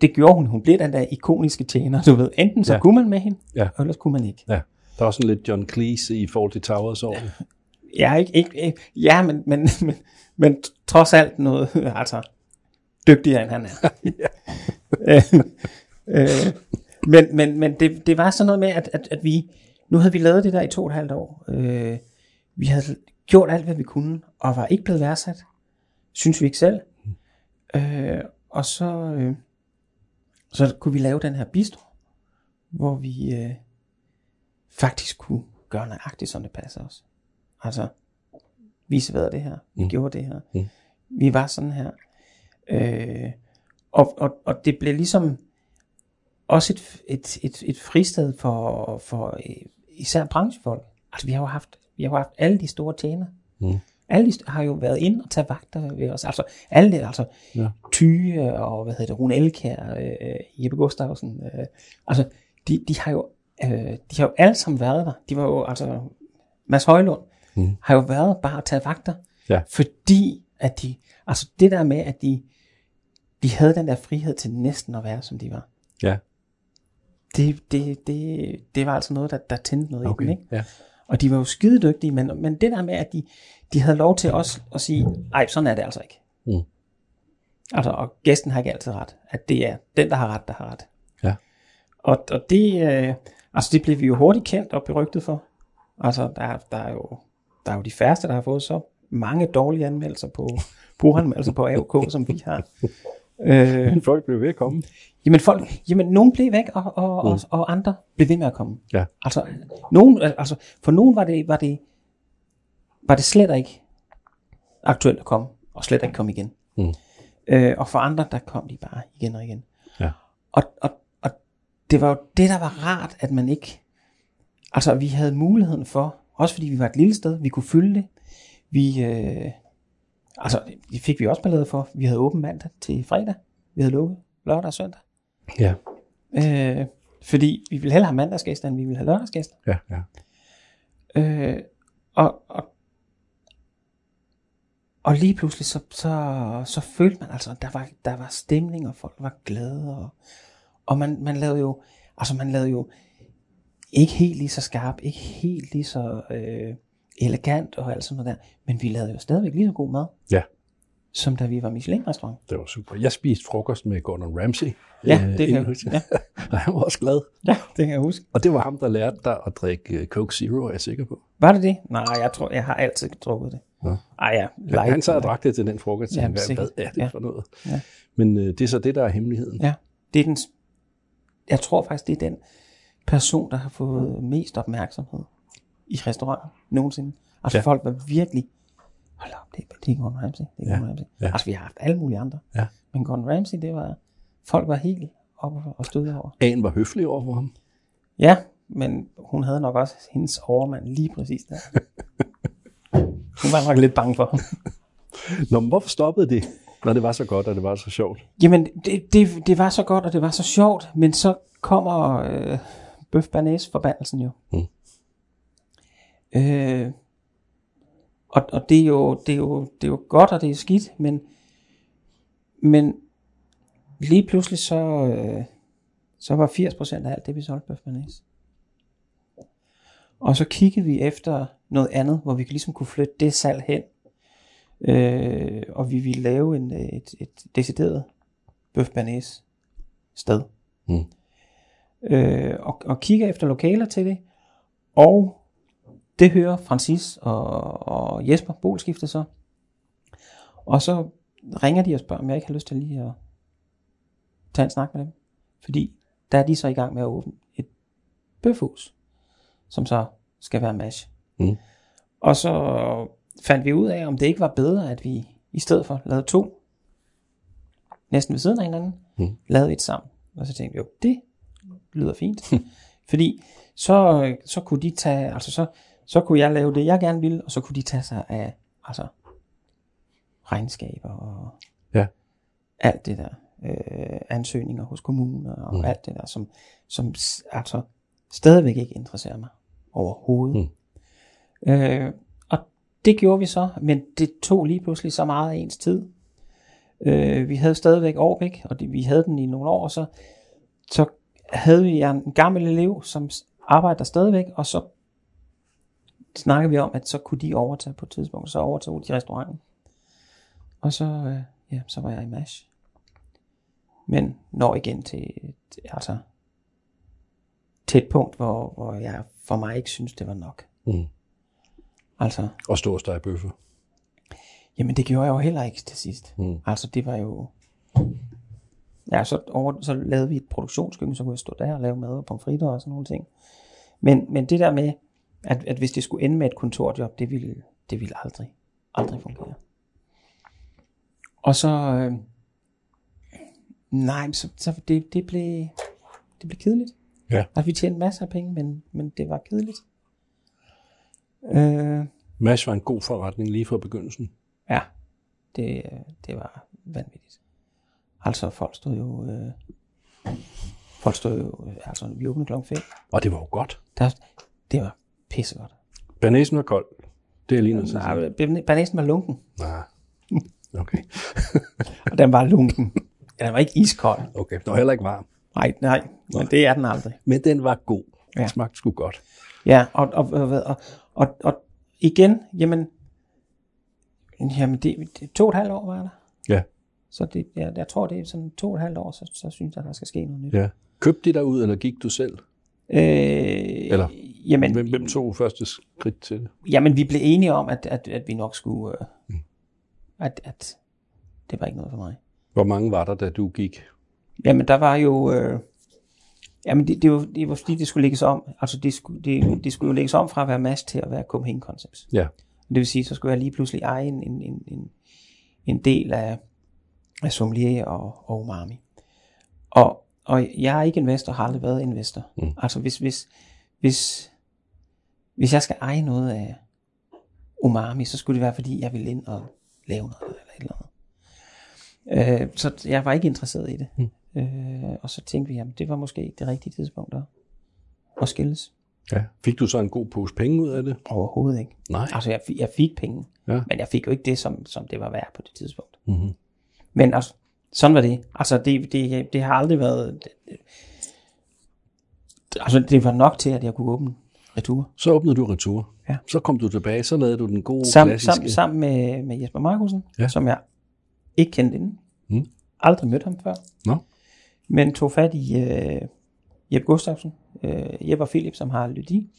det gjorde hun, hun blev den der ikoniske tjener, du ved. Enten så Ja. kunne man med hende, Ja. og ellers kunne man ikke. Ja. Der var sådan lidt John Cleese i forhold til Towers over. Ja, ikke, ikke, ikke ja men, men, men, men trods alt noget, altså, dygtigere end han er. øh, øh, men men, men det, det var sådan noget med, at, at, at vi, nu havde vi lavet det der i to og et halvt år. Øh, vi havde gjort alt, hvad vi kunne, og var ikke blevet værdsat. Synes vi ikke selv. Øh, og så, øh, så kunne vi lave den her bistro, hvor vi øh, faktisk kunne gøre nøjagtigt, som det passer os. Altså, vi serverede det her, vi Mm. mm. gjorde det her. Mm. Vi var sådan her. Øh, og, og, og det blev ligesom også et, et, et, et fristed for, for øh, især branchefolk. Altså vi har jo haft, vi har jo haft alle de store tjener. Mm. Alle de har jo været inde og tage vagter ved os. Altså alle det, altså Ja. Tyge og hvad hedder det, Rune Elkær, øh, Jeppe Gustafsson. Øh, altså de, de har jo øh, de har jo alle sammen været der. De var jo altså Mads Højlund Mm. har jo været bare at tage vagter. Ja. Fordi at de, altså det der med, at de, de havde den der frihed til næsten at være, som de var. Ja. Det, det, det, det var altså noget, der, der tændte noget Okay. i dem, ikke? Ja. Og de var jo skide dygtige, men, men det der med, at de, de havde lov til også at sige, ej, sådan er det altså ikke. Mm. Altså, og gæsten har ikke altid ret. At det er den, der har ret, der har ret. Ja. Og, og det, øh, altså det blev vi jo hurtigt kendt og berygtet for. Altså, der, der, er jo, der er jo de færreste, der har fået så mange dårlige anmeldelser på, brugeranmeldelser på AOK, som vi har. Øh, Men folk blev ved at komme. Jamen folk, jamen nogen blev væk, og, og, mm. og, og andre blev ved med at komme. Ja. Altså, nogen, altså for nogen var det, var det, var det slet ikke aktuelt at komme, og slet ikke komme igen. Mm. Øh, og for andre, der kom de bare igen og igen. Ja. Og, og, og det var jo det, der var rart, at man ikke, altså vi havde muligheden for, også fordi vi var et lille sted, vi kunne fylde det. Vi, øh, altså det fik vi også ballade for. Vi havde åben mandag til fredag. Vi havde lukket lørdag og søndag. Ja. Øh, fordi vi ville hellere have mandagsgæster, end vi ville have lørdagsgæster. Ja, ja. Øh, og, og, og lige pludselig, så, så, så følte man altså, at der var, der var stemning, og folk var glade. Og, og man, man lavede jo, altså man lavede jo ikke helt lige så skarp, ikke helt lige så øh, elegant og alt sådan noget der, men vi lavede jo stadigvæk lige så god mad. Ja. som da vi var Michelin-restaurant. Det var super. Jeg spiste frokost med Gordon Ramsay. Ja, øh, det kan jeg huske. ja. Og han var også glad. ja, det kan jeg huske. Og det var ham, der lærte dig at drikke øh, Coke Zero, er jeg sikker på. Var det det? Nej, jeg tror, jeg har altid drukket det. Nå. Ej ja, Light, han sad og drak det til den frokost. Hvad, sikkert. hvad er det Ja. for noget? Ja. Men øh, det er så det, der er hemmeligheden. Ja, det er den, jeg tror faktisk, det er den person, der har fået mest opmærksomhed i restauranten nogensinde. Altså Ja. folk var virkelig, hold op, det er, det er Gordon Ramsay, det er Ja. Gordon Ramsay. Ja. Altså vi har haft alle mulige andre, Ja. men Gordon Ramsay, det var, folk var helt oppe og støde over. An var høflig over for ham. Ja, men hun havde nok også hendes overmand lige præcis der. hun var nok lidt bange for ham. Nå, men hvorfor stoppede det, når det var så godt, og det var så sjovt? Jamen, det, det, det var så godt, og det var så sjovt, men så kommer øh, bøf banæs forbandelsen jo. Mm. Øh, og og det, er jo, det, er jo, det er jo godt, og det er skidt, men, men lige pludselig så, øh, så var 80% af alt det, vi solgte bøf banæs. Og så kiggede vi efter noget andet, hvor vi ligesom kunne flytte det salg hen. Øh, og vi ville lave en, et, et decideret bøf sted. Mm. Øh, og, og kigger efter lokaler til det. Og det hører Francis og, og Jesper Bolskiftet så. Og så ringer de og spørger, om jeg ikke har lyst til lige at tage en snak med dem. Fordi der er de så i gang med at åbne et bøfhus, som så skal være mash. Mm. Og så fandt vi ud af, om det ikke var bedre, at vi i stedet for lavede to, næsten ved siden af hinanden, Mm. lavede et sammen. Og så tænkte vi, jo, det lyder fint. Fordi så, så kunne de tage, altså så, så kunne jeg lave det, jeg gerne ville, og så kunne de tage sig af, altså, regnskaber og Ja. alt det der, øh, ansøgninger hos kommuner og Mm. alt det der, som, som altså stadigvæk ikke interesserer mig overhovedet. Mm. Øh, og det gjorde vi så, men det tog lige pludselig så meget af ens tid. Øh, vi havde stadigvæk Årbæk, og det, vi havde den i nogle år, og så, så havde vi en gammel elev, som arbejder der stadigvæk, og så snakkede vi om, at så kunne de overtage på et tidspunkt, så overtog de restauranten. Og så, øh, ja, så var jeg i MASH. Men når igen til, altså, til et punkt, hvor, hvor jeg for mig ikke synes, det var nok. Mm. Altså, Og stå og bøffer. jamen det gjorde jeg jo heller ikke til sidst. Mm. Altså det var jo... Ja, så, over, så lavede vi et produktionskøkken, så kunne jeg stå der og lave mad og pomfritter og sådan nogle ting. Men, men det der med, at, at hvis det skulle ende med et kontorjob, det ville, det ville aldrig, aldrig fungere. Og så... Øh, nej, så, så det, det, blev, det blev kedeligt. Ja. Altså vi tjente masser af penge, men, men det var kedeligt. Øh, Mash var en god forretning lige fra begyndelsen. Ja, det, det var vanvittigt. Altså, folk stod jo... Øh, folk stod jo... Altså, vi åbnede klokken 5. Og det var jo godt. Der, det var pissegodt. Banæsen var kold. Det er lige noget. Nej, banæsen var lunken. Nej. Okay. Og den var lunken. Ja, den var ikke iskold. okay. Det var heller ikke varm. Nej, nej, men det er den aldrig. Men den var god. Ja. Den smagte sgu godt. Ja, og, og, og, og, og, og igen, jamen... Jamen, det, det, to og et halvt år var der. Ja. Så det, jeg, jeg tror, det er sådan to og et halvt år, så, så synes jeg, der skal ske noget nyt. Ja. Købte de dig ud, eller gik du selv? Øh, Eller, jamen, Hvem, hvem tog første skridt til det? Jamen, vi blev enige om, at, at, at vi nok skulle... Øh, Mm. at, at det var ikke noget for mig. Hvor mange var der, da du gik? Jamen, der var jo... Øh, jamen, det, det, var, det var fordi, det skulle lægges om. Altså, det skulle, det, det skulle jo lægges om fra at være MAS til at være Copenhagen Concepts. Ja. Det vil sige, så skulle jeg lige pludselig eje en, en, en, en, en del af, af sommelier og, og umami. Og, og jeg er ikke investor, har aldrig været investor. Mm. Altså hvis, hvis, hvis, hvis jeg skal eje noget af umami, så skulle det være, fordi jeg ville ind og lave noget eller et eller andet. Øh, så jeg var ikke interesseret i det. Mm. Øh, og så tænkte vi, jamen det var måske ikke det rigtige tidspunkt at, at skilles. ja. Fik du så en god pose penge ud af det? Overhovedet ikke. Nej. Altså jeg, jeg fik penge, Ja. men jeg fik jo ikke det, som, som det var værd på det tidspunkt. Mm-hmm. Men altså, sådan var det. Altså det, det, det har aldrig været... Det, altså det var nok til, at jeg kunne åbne retur. Så åbnede du retur. Ja. Så kom du tilbage, så lavede du den gode Sam, klassiske... sam, sammen med, med Jesper Markusen, Ja. som jeg ikke kendte inden. Mm. Aldrig mødt ham før. Nå. Men tog fat i øh, Jeppe Gustafsson, øh, Jeppe og Philip, som har Lydi,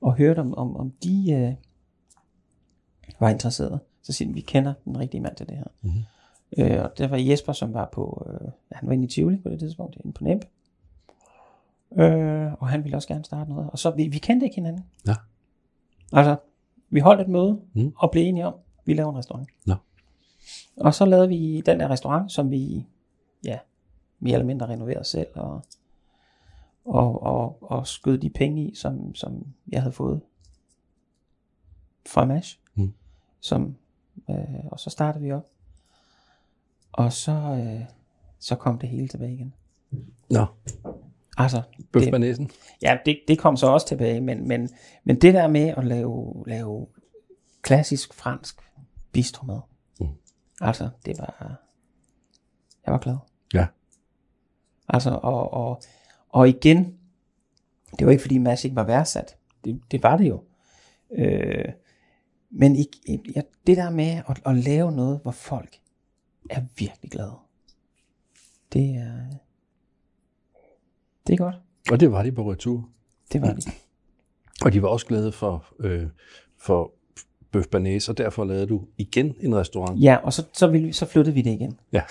og hørte om, om, om de øh, var interesserede. Så siger vi kender den rigtige mand til det her. Mhm. Øh, og der var Jesper, som var på, øh, han var inde i Tivoli på det tidspunkt, inde på NEMP. Øh, og han ville også gerne starte noget. Og så, vi, vi kendte ikke hinanden. Ja. Altså, vi holdt et møde, Mm. og blev enige om, vi laver en restaurant. Nå. Og så lavede vi den der restaurant, som vi, ja, mere eller mindre renoverede selv, og, og, og, og skød de penge i, som, som jeg havde fået fra MASH. Mm. Som, øh, og så startede vi op. Og så, øh, så kom det hele tilbage igen. Nå, Altså, bøf det, ja, det, det kom så også tilbage, men, men, men det der med at lave, lave klassisk fransk bistromad, Mm. altså, det var, jeg var glad. Ja. Altså, og, og, og igen, det var ikke fordi Mads ikke var værdsat. Det, det var det jo. Øh, men ikke, ja, det der med at, at lave noget, hvor folk er virkelig glade, det er, det er godt. Og det var de på retur. Det var det. Og de var også glade for, øh, for bøf banæs, og derfor lavede du igen en restaurant. Ja, og så, så, ville vi, så flyttede vi det igen. Ja.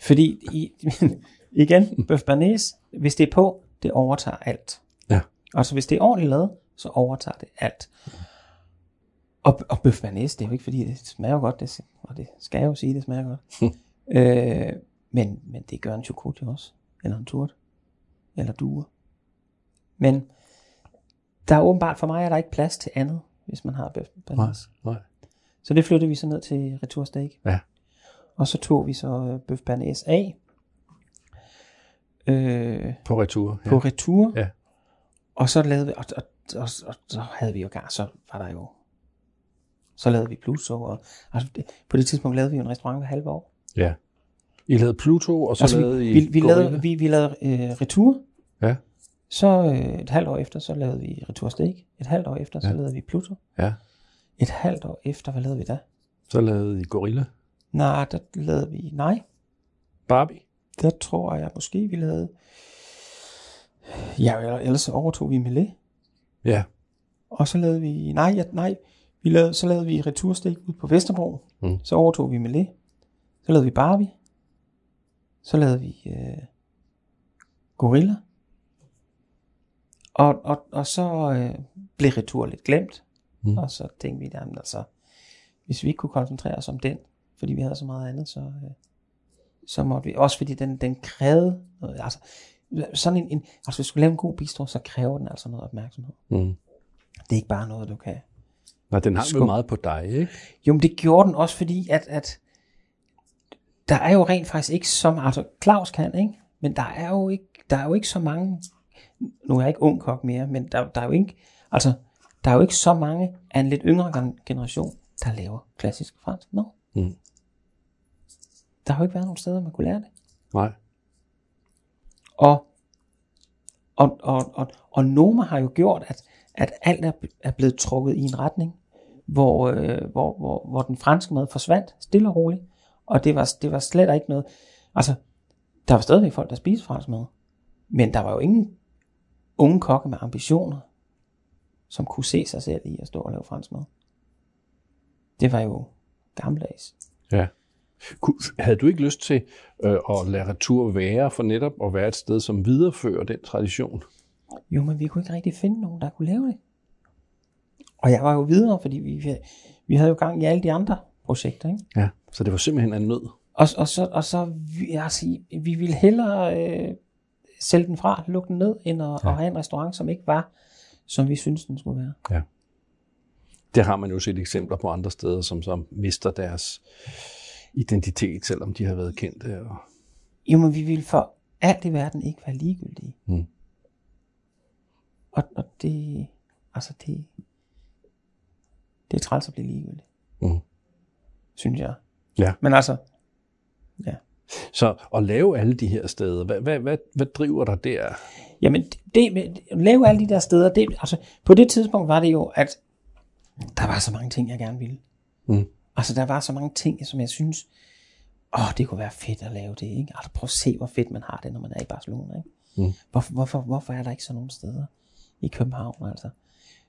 Fordi, i, igen, bøf banæs, hvis det er på, det overtager alt. Ja. Altså hvis det er ordentligt lavet, så overtager det alt. Og, og bøf banæs, det er jo ikke fordi, det smager godt, det, og det skal jeg jo sige, det smager godt. øh, men, men det gør en chokot jo også. Eller en turt. Eller duer. Men der er åbenbart, for mig er der ikke plads til andet, hvis man har bøf Nej, nej. Så det flyttede vi så ned til Retur Steak. Ja. Og så tog vi så øh, bøf banæs af øh, På retur. Ja. på retur. Ja. Og så lavede vi, og, og, og, og, så havde vi jo gang, så var der jo, så lavede vi Pluto, og altså, det, på det tidspunkt lavede vi jo en restaurant hver halve år. ja. I lavede Pluto, og så Altså, lavede vi, I vi, vi, Gorilla. lavede, vi, vi lavede øh, retur, Ja, så øh, et halvt år efter, så lavede vi retur steak. Et halvt år efter, så Ja. lavede vi Pluto. ja. Et halvt år efter, hvad lavede vi da? Så lavede I Gorilla. Nej, der lavede vi, nej, Barbie. der tror jeg måske, vi lavede, ja, eller- ellers så overtog vi Melee. Ja, Og så lavede vi, nej, ja, nej, vi lavede, så lavede vi returstik ud på Vesterbro. Mm. Så overtog vi Melee. Så lavede vi Barbie. Så lavede vi øh, Gorilla. Og, og, og så øh, blev retur lidt glemt. Mm. Og så tænkte vi, jamen altså, hvis vi ikke kunne koncentrere os om den, fordi vi havde så meget andet, så, øh, så måtte vi, også fordi den, den krævede noget, altså, sådan en, en, altså hvis du skulle lave en god bistro, så kræver den altså noget opmærksomhed. mm. Det er ikke bare noget, du kan Nå, den hang Skub. meget på dig, ikke? Jo, men det gjorde den også, fordi at, at der er jo rent faktisk ikke så meget, altså Claus kan, ikke? Men der er jo ikke, der er jo ikke så mange, nu er jeg ikke ung kok mere, men der, der er jo ikke, altså, der er jo ikke så mange af en lidt yngre gen- generation, der laver klassisk fransk. No. Mm. Der har jo ikke været nogen steder, man kunne lære det. Nej. Og, og, og, og, og Noma har jo gjort, at, at alt er, er blevet trukket i en retning, hvor, øh, hvor, hvor, hvor den franske mad forsvandt stille og roligt. Og det var, det var slet ikke noget... Altså, der var stadigvæk folk, der spiste fransk mad. Men der var jo ingen unge kokke med ambitioner, som kunne se sig selv i at stå og lave fransk mad. Det var jo gammeldags. Ja. Havde du ikke lyst til øh, at lade retur være for netop at være et sted, som viderefører den tradition? Jo, men vi kunne ikke rigtig finde nogen, der kunne lave det. Og jeg var jo videre, fordi vi, vi havde jo gang i alle de andre projekter. Ikke? Ja. Så det var simpelthen en nød. Og, og så, og så vi, altså, vi ville hellere øh, sælge den fra, lukke den ned, end at, ja. at have en restaurant, som ikke var, som vi synes den skulle være. Det har man jo set eksempler på andre steder, som så mister deres identitet, selvom de har været kendte. Og... Jo, men vi ville for alt i verden ikke være ligegyldige. Mm. Og, og det, altså det, det er træls at blive ligegyldig, Mm. Synes jeg. Ja. Men altså, Så at lave alle de her steder, hvad, hvad, hvad, hvad driver dig der? Jamen, det, det, at lave alle de der steder, det, altså, på det tidspunkt var det jo, at der var så mange ting, jeg gerne ville. Mm. Altså, der var så mange ting, som jeg synes, åh, det kunne være fedt at lave det, ikke? Altså prøv at se, hvor fedt man har det, når man er i Barcelona, ikke? Mm. Hvorfor, hvorfor, hvorfor er der ikke sådan nogle steder i København, altså?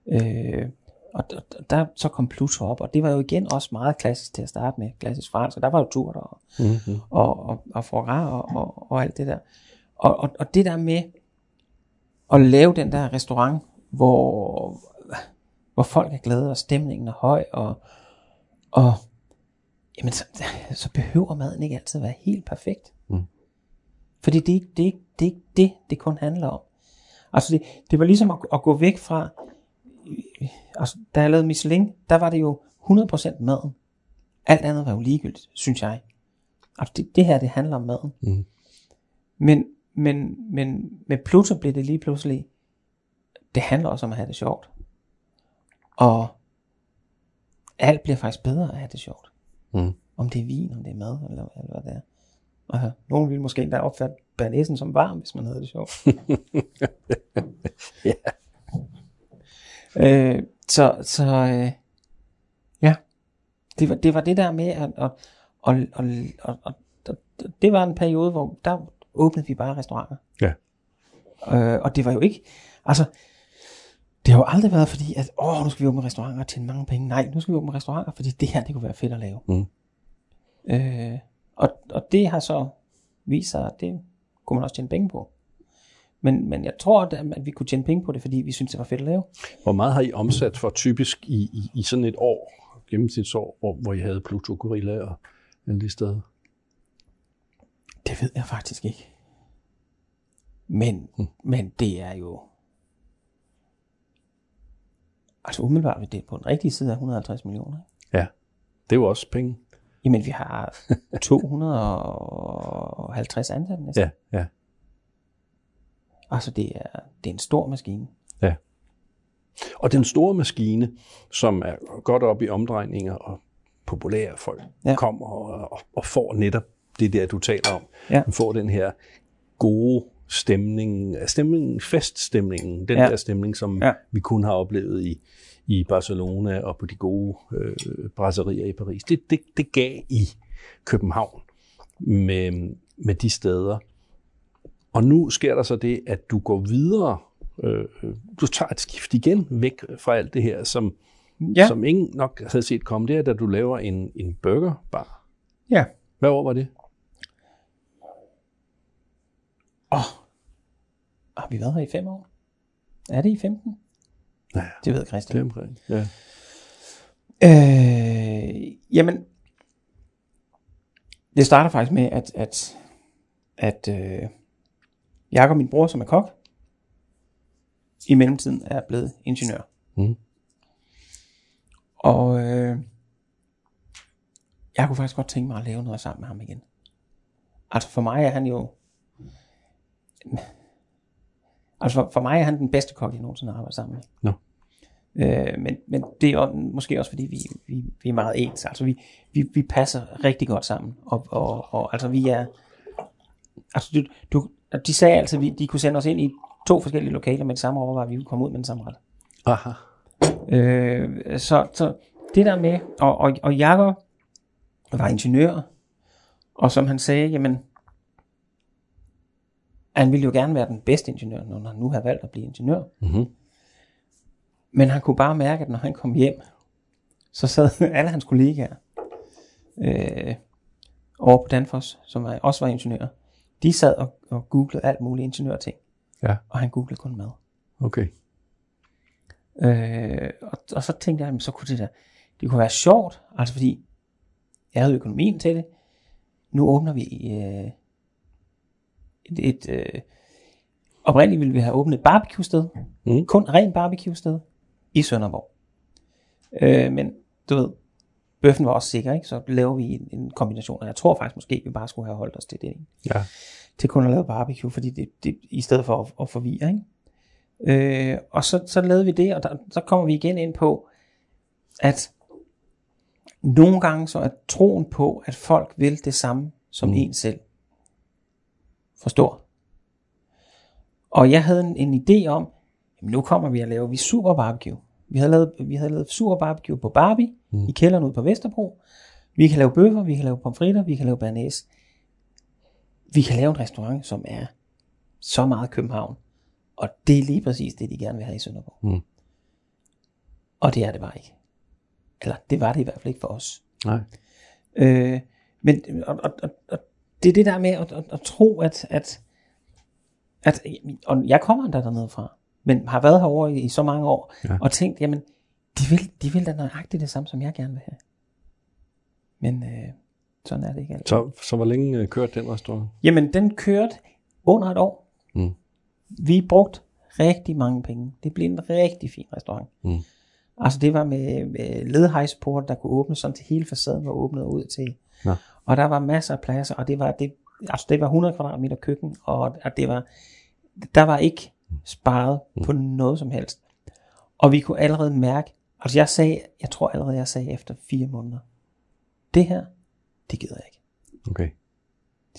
Øh, og der, der så kom Pluto op, og det var jo igen også meget klassisk til at starte med, klassisk fransk, og der var jo tur der, og, mm-hmm. og, og, og foie og, og, og alt det der. Og, og, og det der med at lave den der restaurant, hvor, hvor folk er glade, og stemningen er høj, og, og jamen, så, så behøver maden ikke altid være helt perfekt. Mm. Fordi det, det, det, det, det, det kun handler om. Altså det, det var ligesom at, at gå væk fra, altså, da jeg lavede Michelin, der var det jo 100% maden. Alt andet var jo ligegyldigt, synes jeg. Altså det, det her, det handler om maden. Mm. Men, men, men med Pluto blev det lige pludselig, det handler også om at have det sjovt. Og alt bliver faktisk bedre at have det sjovt. Mm. Om det er vin, om det er mad, eller, eller hvad det er. Og nogen ville måske endda opfatte bernæsen som varm, hvis man havde det sjovt. ja. Øh, så så øh, ja, det var, det var det der med, at, at, at, at, at, at, at det var en periode, hvor der åbnede vi bare restauranter. Ja. Øh, og det var jo ikke, altså, det har jo aldrig været fordi, at åh, nu skal vi åbne restauranter og tjene mange penge. Nej, nu skal vi åbne restauranter, fordi det her, det kunne være fedt at lave. Mm. Øh, og, og det har så vist sig, at det kunne man også tjene penge på. Men, men jeg tror, at vi kunne tjene penge på det, fordi vi synes det var fedt at lave. Hvor meget har I omsat for typisk i, i, i sådan et år, gennemsnitsår, hvor, hvor I havde Pluto Gorilla og alle de steder? Det ved jeg faktisk ikke. Men, hmm. men det er jo... Altså umiddelbart vil det på den rigtige side af 150 millioner. Ja, det er jo også penge. Jamen, vi har 250 ansatte næsten. Ja, ja. Altså, det er, det er en stor maskine. Ja. Og den store maskine, som er godt op i omdrejninger og populære folk, ja. kommer og, og, og får netop det der, du taler om. Ja. Man får den her gode stemning, stemning feststemningen, den ja. der stemning, som ja. vi kun har oplevet i, i Barcelona og på de gode øh, brasserier i Paris. Det, det, det gav i København med, med de steder. Og nu sker der så det, at du går videre, øh, du tager et skift igen væk fra alt det her, som, ja. som ingen nok havde set komme. Det er, da du laver en, en burgerbar. Ja. Hvad år var det? Åh, oh. har vi været her i fem år? Er det i 15? Ja, det ved Christian. Det er omkring, ja. Øh, jamen, det starter faktisk med, at, at, at øh, Jakob, min bror, som er kok, i mellemtiden er blevet ingeniør. Mm. Og øh, jeg kunne faktisk godt tænke mig at lave noget sammen med ham igen. Altså for mig er han jo... Altså for, for mig er han den bedste kok, jeg nogensinde har arbejdet sammen med. No. Øh, men, men det er måske også fordi vi, vi, vi er meget ens. Altså vi, vi, vi passer rigtig godt sammen. Og, og, og altså vi er... Altså du, du, de sagde altså, at de kunne sende os ind i to forskellige lokaler med det samme at vi kunne komme ud med den samme ret. Aha. Øh, så, så det der med, og, og, og Jakob var ingeniør, og som han sagde, jamen, han ville jo gerne være den bedste ingeniør, når han nu har valgt at blive ingeniør. Mm-hmm. Men han kunne bare mærke, at når han kom hjem, så sad alle hans kollegaer øh, over på Danfoss, som også var ingeniør, de sad og, og googlede alt muligt ingeniørting. Ja. Og han googlede kun mad. Okay. Øh, og, og så tænkte jeg, så kunne det der, det kunne være sjovt, altså fordi jeg havde økonomien til det. Nu åbner vi øh, et, et øh, oprindeligt ville vi have åbnet et barbecue sted, mm. kun ren barbecue sted i Sønderborg. Øh, men du ved, bøffen var også sikker, ikke? så laver vi en, en kombination, og jeg tror faktisk måske, vi bare skulle have holdt os til det. Ikke? Ja. Til kun at lave barbecue, fordi det, det i stedet for at, at forvirre. Ikke? Øh, og så, så lavede vi det, og der, så kommer vi igen ind på, at nogle gange så er troen på, at folk vil det samme som mm. en selv, forstår. Og jeg havde en, en idé om, jamen nu kommer vi at lave vi super barbecue. Vi havde lavet, vi havde lavet super barbecue på Barbie, mm. i kælderen ude på Vesterbro. Vi kan lave bøffer, vi kan lave pomfritter, vi kan lave bernæs. Vi kan lave en restaurant, som er så meget København. Og det er lige præcis det, de gerne vil have i Sønderborg. Mm. Og det er det bare ikke. Eller det var det i hvert fald ikke for os. Nej. Øh, men og, og, og, og det er det der med at, at, at tro, at, at, at og jeg kommer der dernede fra, men har været herovre i, i så mange år, Ja. og tænkt, jamen, de vil, de vil da nøjagtigt det samme, som jeg gerne vil have. Men øh, sådan er det ikke altid. Så, så hvor længe øh, kørte den restaurant? Jamen, den kørte under et år. Mm. Vi brugte rigtig mange penge. Det blev en rigtig fin restaurant. Mm. Altså, det var med, med ledhejsport, der kunne åbne, sådan til hele facaden var åbnet ud til. Nå. Og der var masser af pladser, og det var, det, altså, det var 100 kvadratmeter køkken, og, og det var, der var ikke sparet Mm. på noget som helst. Og vi kunne allerede mærke, altså jeg sagde, jeg tror allerede, jeg sagde efter fire måneder, det her, det gider jeg ikke. Okay.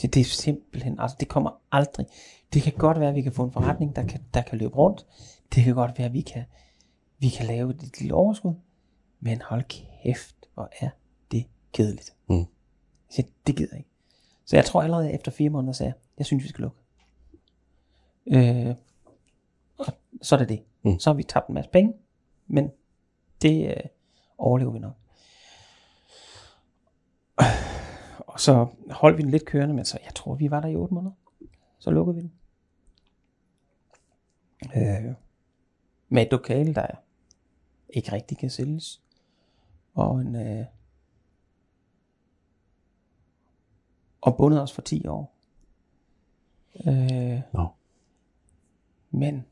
Det, det er simpelthen, altså det kommer aldrig. Det kan godt være, at vi kan få en forretning, der kan, der kan løbe rundt. Det kan godt være, at vi kan, vi kan lave et lille overskud. Men hold kæft, hvor er det kedeligt. Mm. Så det gider jeg ikke. Så jeg tror allerede efter fire måneder sagde, jeg, jeg synes, vi skal lukke. Øh, så er det det. Mm. Så har vi tabt en masse penge, men det øh, overlever vi nok. Og så holdt vi den lidt kørende, men så jeg tror, vi var der i 8 måneder. Så lukkede vi den. Øh, med et lokale, der ikke rigtig kan sælges. Og en... Øh, og bundet os for 10 år. Øh, Nå. men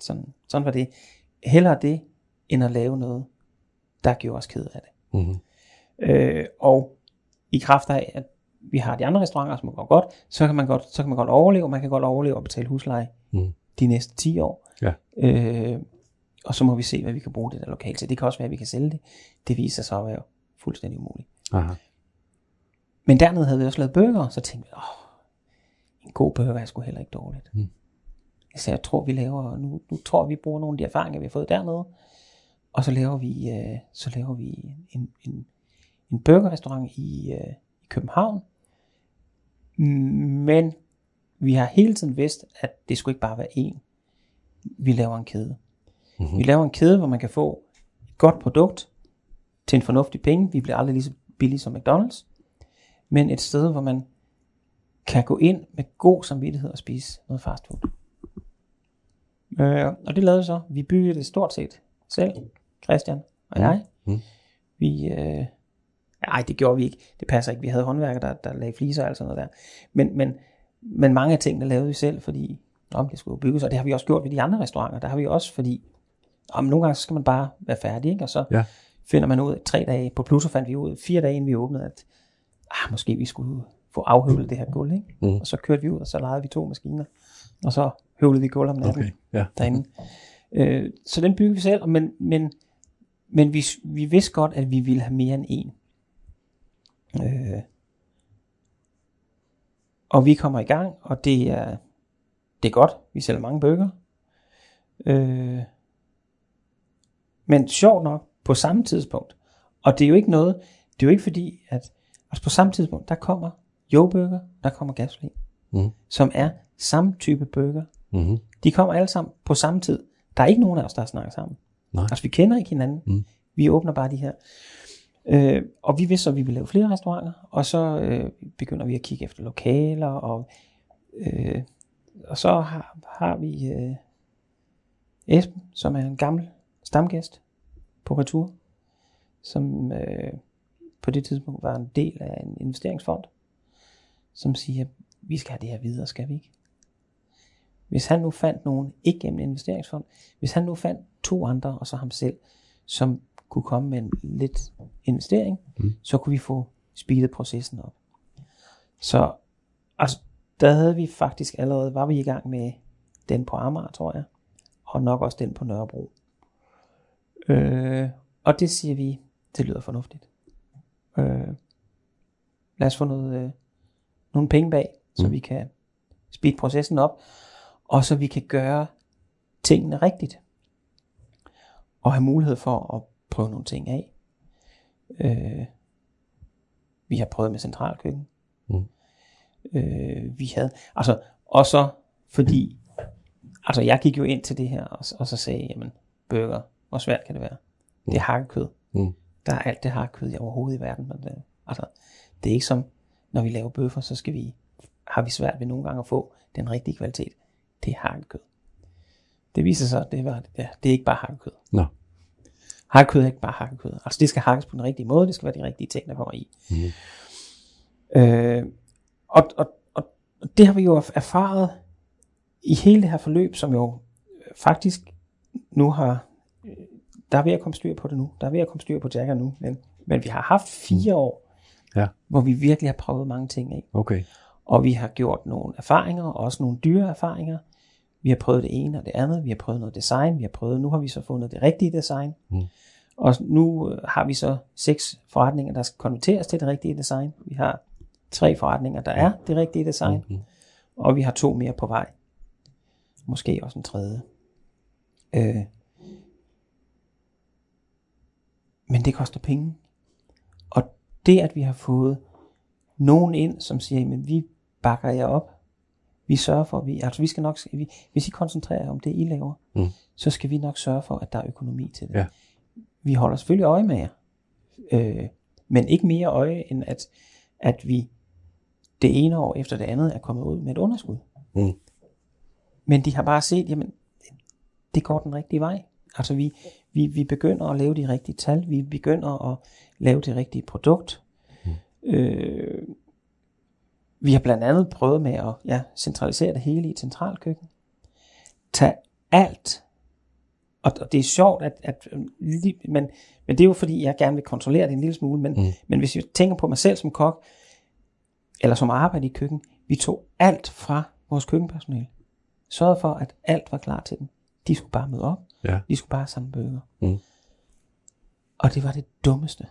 sådan, sådan var det. Hellere det, end at lave noget, der gjorde os ked af det. Mm-hmm. Øh, og i kraft af, at vi har de andre restauranter, som går godt, så kan man godt, så kan man godt overleve. Man kan godt overleve og betale husleje Mm. de næste 10 år. Ja. Øh, og så må vi se, hvad vi kan bruge det der lokale til. Det kan også være, at vi kan sælge det. Det viser sig at være fuldstændig umuligt. Aha. Men dernede havde vi også lavet burger, så tænkte vi, åh, en god burger er sgu heller ikke dårligt. Mm. Så jeg tror, vi laver, nu, nu tror vi bruger nogle af de erfaringer, vi har fået dernede, og så laver vi, øh, så laver vi en, en, en burgerrestaurant i, øh, i København. Men vi har hele tiden vidst, at det skulle ikke bare være én. Vi laver en kæde. Mhm. Vi laver en kæde, hvor man kan få et godt produkt til en fornuftig penge. Vi bliver aldrig lige så billige som McDonald's. Men et sted, hvor man kan gå ind med god samvittighed og spise noget fast food. Øh, og det lavede vi så. Vi byggede det stort set selv, Christian og jeg. Mm. Vi, øh, nej, det gjorde vi ikke. Det passer ikke. Vi havde håndværkere, der, der lagde fliser og alt sådan noget der. Men, men, men mange af tingene lavede vi selv, fordi om det skulle bygges, og det har vi også gjort ved de andre restauranter. Der har vi også, fordi om nogle gange så skal man bare være færdig, ikke? og så Ja. finder man ud, tre dage, på Pluto fandt vi ud, fire dage inden vi åbnede, at ah, måske vi skulle få afhøvlet det her gulv, ikke? Mm. og så kørte vi ud, og så lejede vi to maskiner, og så høvlede vi gulv om natten Okay. Ja. derinde. Øh, så den byggede vi selv, men, men, men vi, vi vidste godt, at vi ville have mere end en. Øh, og vi kommer i gang, og det er, det er godt. Vi sælger mange bøger. Øh, men sjovt nok, på samme tidspunkt, og det er jo ikke noget, det er jo ikke fordi, at altså på samme tidspunkt, der kommer jo-burger, der kommer gasolin, Mm. som er samme type burger, Mm-hmm. de kommer alle sammen på samme tid. Der er ikke nogen af os, der har snakket sammen. Nej. Altså, vi kender ikke hinanden. Mm. Vi åbner bare de her. Øh, og vi vidste så, at vi ville lave flere restauranter, og så øh, begynder vi at kigge efter lokaler, og, øh, og så har, har vi øh, Esben, som er en gammel stamgæst på retur, som øh, på det tidspunkt var en del af en investeringsfond, som siger, vi skal have det her videre, skal vi ikke? Hvis han nu fandt nogen, ikke gennem en investeringsfond, hvis han nu fandt to andre, og så ham selv, som kunne komme med en lidt investering, mm. så kunne vi få speedet processen op. Så altså, der havde vi faktisk allerede, var vi i gang med den på Amager, tror jeg, og nok også den på Nørrebro. Øh, og det siger vi, det lyder fornuftigt. Øh, lad os få noget, øh, nogle penge bag, så mm. vi kan speede processen op, og så vi kan gøre tingene rigtigt. Og have mulighed for at prøve nogle ting af. Øh, Vi har prøvet med centralkøkken. Mm. Øh, vi havde, altså, og så fordi, altså jeg gik jo ind til det her, og, og så sagde jeg, jamen, burger, hvor svært kan det være? Det er hakkekød. Mm. Der er alt det hakkekød, jeg overhovedet i verden. Men det, altså, det er ikke som, når vi laver bøffer, så skal vi, har vi svært ved nogle gange at få den rigtige kvalitet. Det er hakkekød. Det viser sig, at det, var, ja, det er ikke bare hakkekød. Nå. Hakkekød er ikke bare hakkekød. Altså det skal hakkes på den rigtige måde, det skal være de rigtige ting, der kommer i. Mm. Øh, og, og, og det har vi jo erfaret i hele det her forløb, som jo faktisk nu har, øh, der er ved at komme styr på det nu. Der er ved at komme styr på Jagger nu. Men, men vi har haft fire år, Ja. hvor vi virkelig har prøvet mange ting af. Okay. Og vi har gjort nogle erfaringer, og også nogle dyre erfaringer. Vi har prøvet det ene og det andet. Vi har prøvet noget design. Vi har prøvet, nu har vi så fundet det rigtige design. Mm. Og nu øh, har vi så seks forretninger, der skal konverteres til det rigtige design. Vi har tre forretninger, der er det rigtige design. Mm. Og vi har to mere på vej. Måske også en tredje. Øh. Men det koster penge. Og det, at vi har fået nogen ind, som siger, men vi bakker jer op. Vi sørger for, at vi, altså vi skal nok, vi, hvis I koncentrerer jer om det, I laver, Mm. så skal vi nok sørge for, at der er økonomi til det. Ja. Vi holder selvfølgelig øje med jer. Øh, men ikke mere øje, end at, at vi det ene år efter det andet er kommet ud med et underskud. Mm. Men de har bare set, jamen, det går den rigtige vej. Altså vi, vi, vi begynder at lave de rigtige tal, vi begynder at lave det rigtige produkt. Mm. Øh, vi har blandt andet prøvet med at ja, centralisere det hele i et centralkøkken. Tag alt. Og, og det er sjovt, at, at lige- men, men det er jo fordi, jeg gerne vil kontrollere det en lille smule, men, mm. men hvis jeg tænker på mig selv som kok, eller som arbejder i køkken, vi tog alt fra vores køkkenpersonale. Sørgede for, at alt var klar til dem. De skulle bare møde op. Ja. De skulle bare samle bøger. Mm. Og det var det dummeste,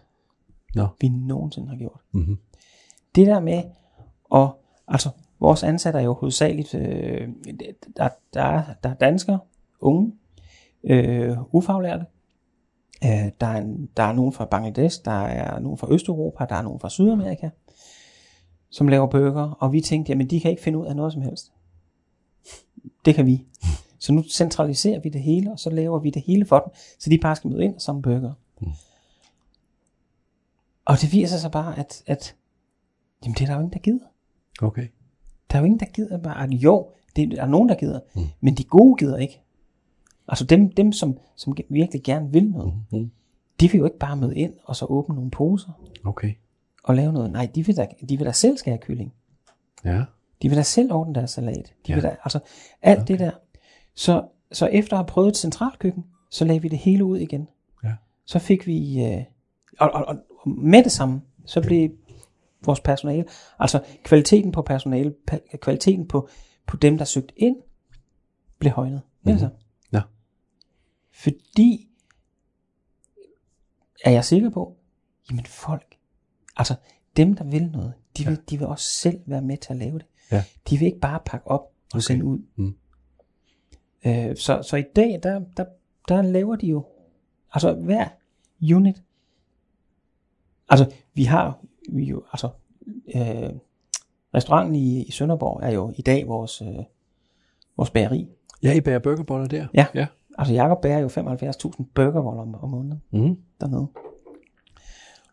Nå. vi nogensinde har gjort. Mhm. Det der med, og altså, vores ansatte er jo hovedsageligt, øh, der, der, er, der er danskere, unge, øh, ufaglærte, øh, der, er, en- der er nogen fra Bangladesh, der er nogen fra Østeuropa, der er nogen fra Sydamerika, som laver bøger, og vi tænkte, jamen de kan ikke finde ud af noget som helst. Det kan vi. Så nu centraliserer vi det hele, og så laver vi det hele for dem, så de bare skal møde ind og samle bøger. Og det viser sig bare, at, at jamen, det er der jo ingen, der gider. Okay. Der er jo ingen, der gider bare, at jo, det er der nogen, der gider, mm. men de gode gider ikke. Altså dem, dem som, som virkelig gerne vil noget, Mm. de vil jo ikke bare møde ind, og så åbne nogle poser, Okay. og lave noget. Nej, de vil da, de vil da selv skære kylling. Ja. De vil da selv ordne deres salat. De Ja. vil da, altså alt okay. det der. Så, så efter at have prøvet et centralkøkken, så lagde vi det hele ud igen. Ja. Så fik vi, øh, og, og og med det samme, så blev vores personale, altså kvaliteten på personale, kvaliteten på, på dem, der søgte ind, blev højnet. Det samme. Ja. Fordi, er jeg sikker på, jamen folk, altså dem, der vil noget, de vil, de vil også selv være med til at lave det. Ja. De vil ikke bare pakke op og Okay. sende ud. Mm. Øh, så, så i dag, der, der, der laver de jo, altså hver unit, altså vi har vi jo, altså øh, restauranten i, i Sønderborg er jo i dag vores, øh, vores bageri. Ja, I bager burgerboller der? Ja. Ja. Altså Jacob bærer jo 75.000 burgervoller om, om måneden Mm. dernede.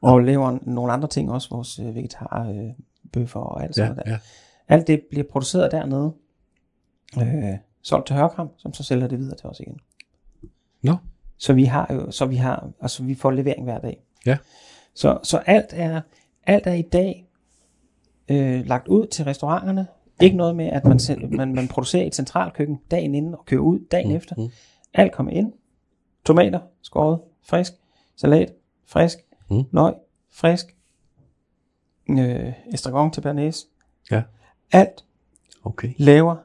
Og laver nogle andre ting også, vores øh, vegetar, øh, bøffer og alt sådan Ja, noget der. ja. Alt det bliver produceret dernede, øh, solgt til Hørkram, som så sælger det videre til os igen. Nå. Så vi har jo, så vi har, altså vi får levering hver dag. Ja. Så, så alt er, alt er i dag øh, lagt ud til restauranterne. Ikke noget med, at man, selv, man, man producerer i et centralkøkken dagen inden og kører ud dagen mm. efter. mm. Alt kommer ind. Tomater, skåret, frisk. Salat, frisk. Mm. Løg, frisk. Øh, estragon til bernæs. Ja. Alt Okay. laver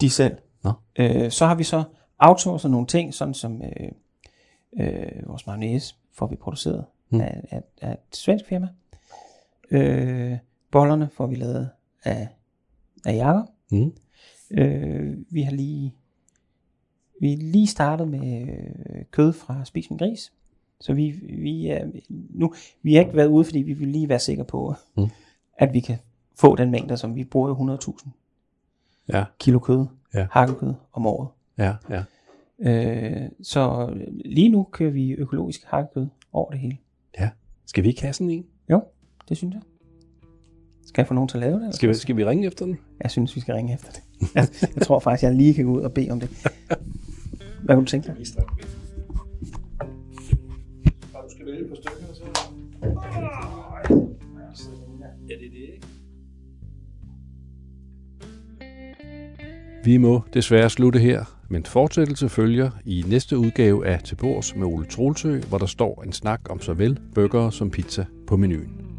de selv. Nå. Øh, så har vi så outsourcet nogle ting, sådan som øh, øh, vores mayonnaise får vi produceret mm. af, af, af et svensk firma. Øh, bollerne får vi lavet af, af Jakob. Mm. Øh, vi har lige vi er lige startet med øh, kød fra Spis min gris. Så vi, vi, er, nu, vi har ikke været ude, fordi vi vil lige være sikre på, Mm. mm. at vi kan få den mængde, som vi bruger jo 100.000 Ja, kilo kød, Ja. hakkekød om året. ja, ja. Øh, så lige nu kører vi økologisk hakkekød over det hele. ja. Skal vi ikke have sådan en? Jo, det synes jeg. Skal jeg få nogen til at lave det? Skal vi, skal vi ringe efter den? Jeg synes, vi skal ringe efter det. Jeg, jeg tror faktisk, jeg lige kan gå ud og bede om det. Hvad kunne du tænke dig? Du skal vælge på stykker, så... Ja, det er det, ikke? Vi må desværre slutte her, men fortsættelse følger i næste udgave af Til Bords med Ole Trolsø, hvor der står en snak om såvel burger som pizza på menuen.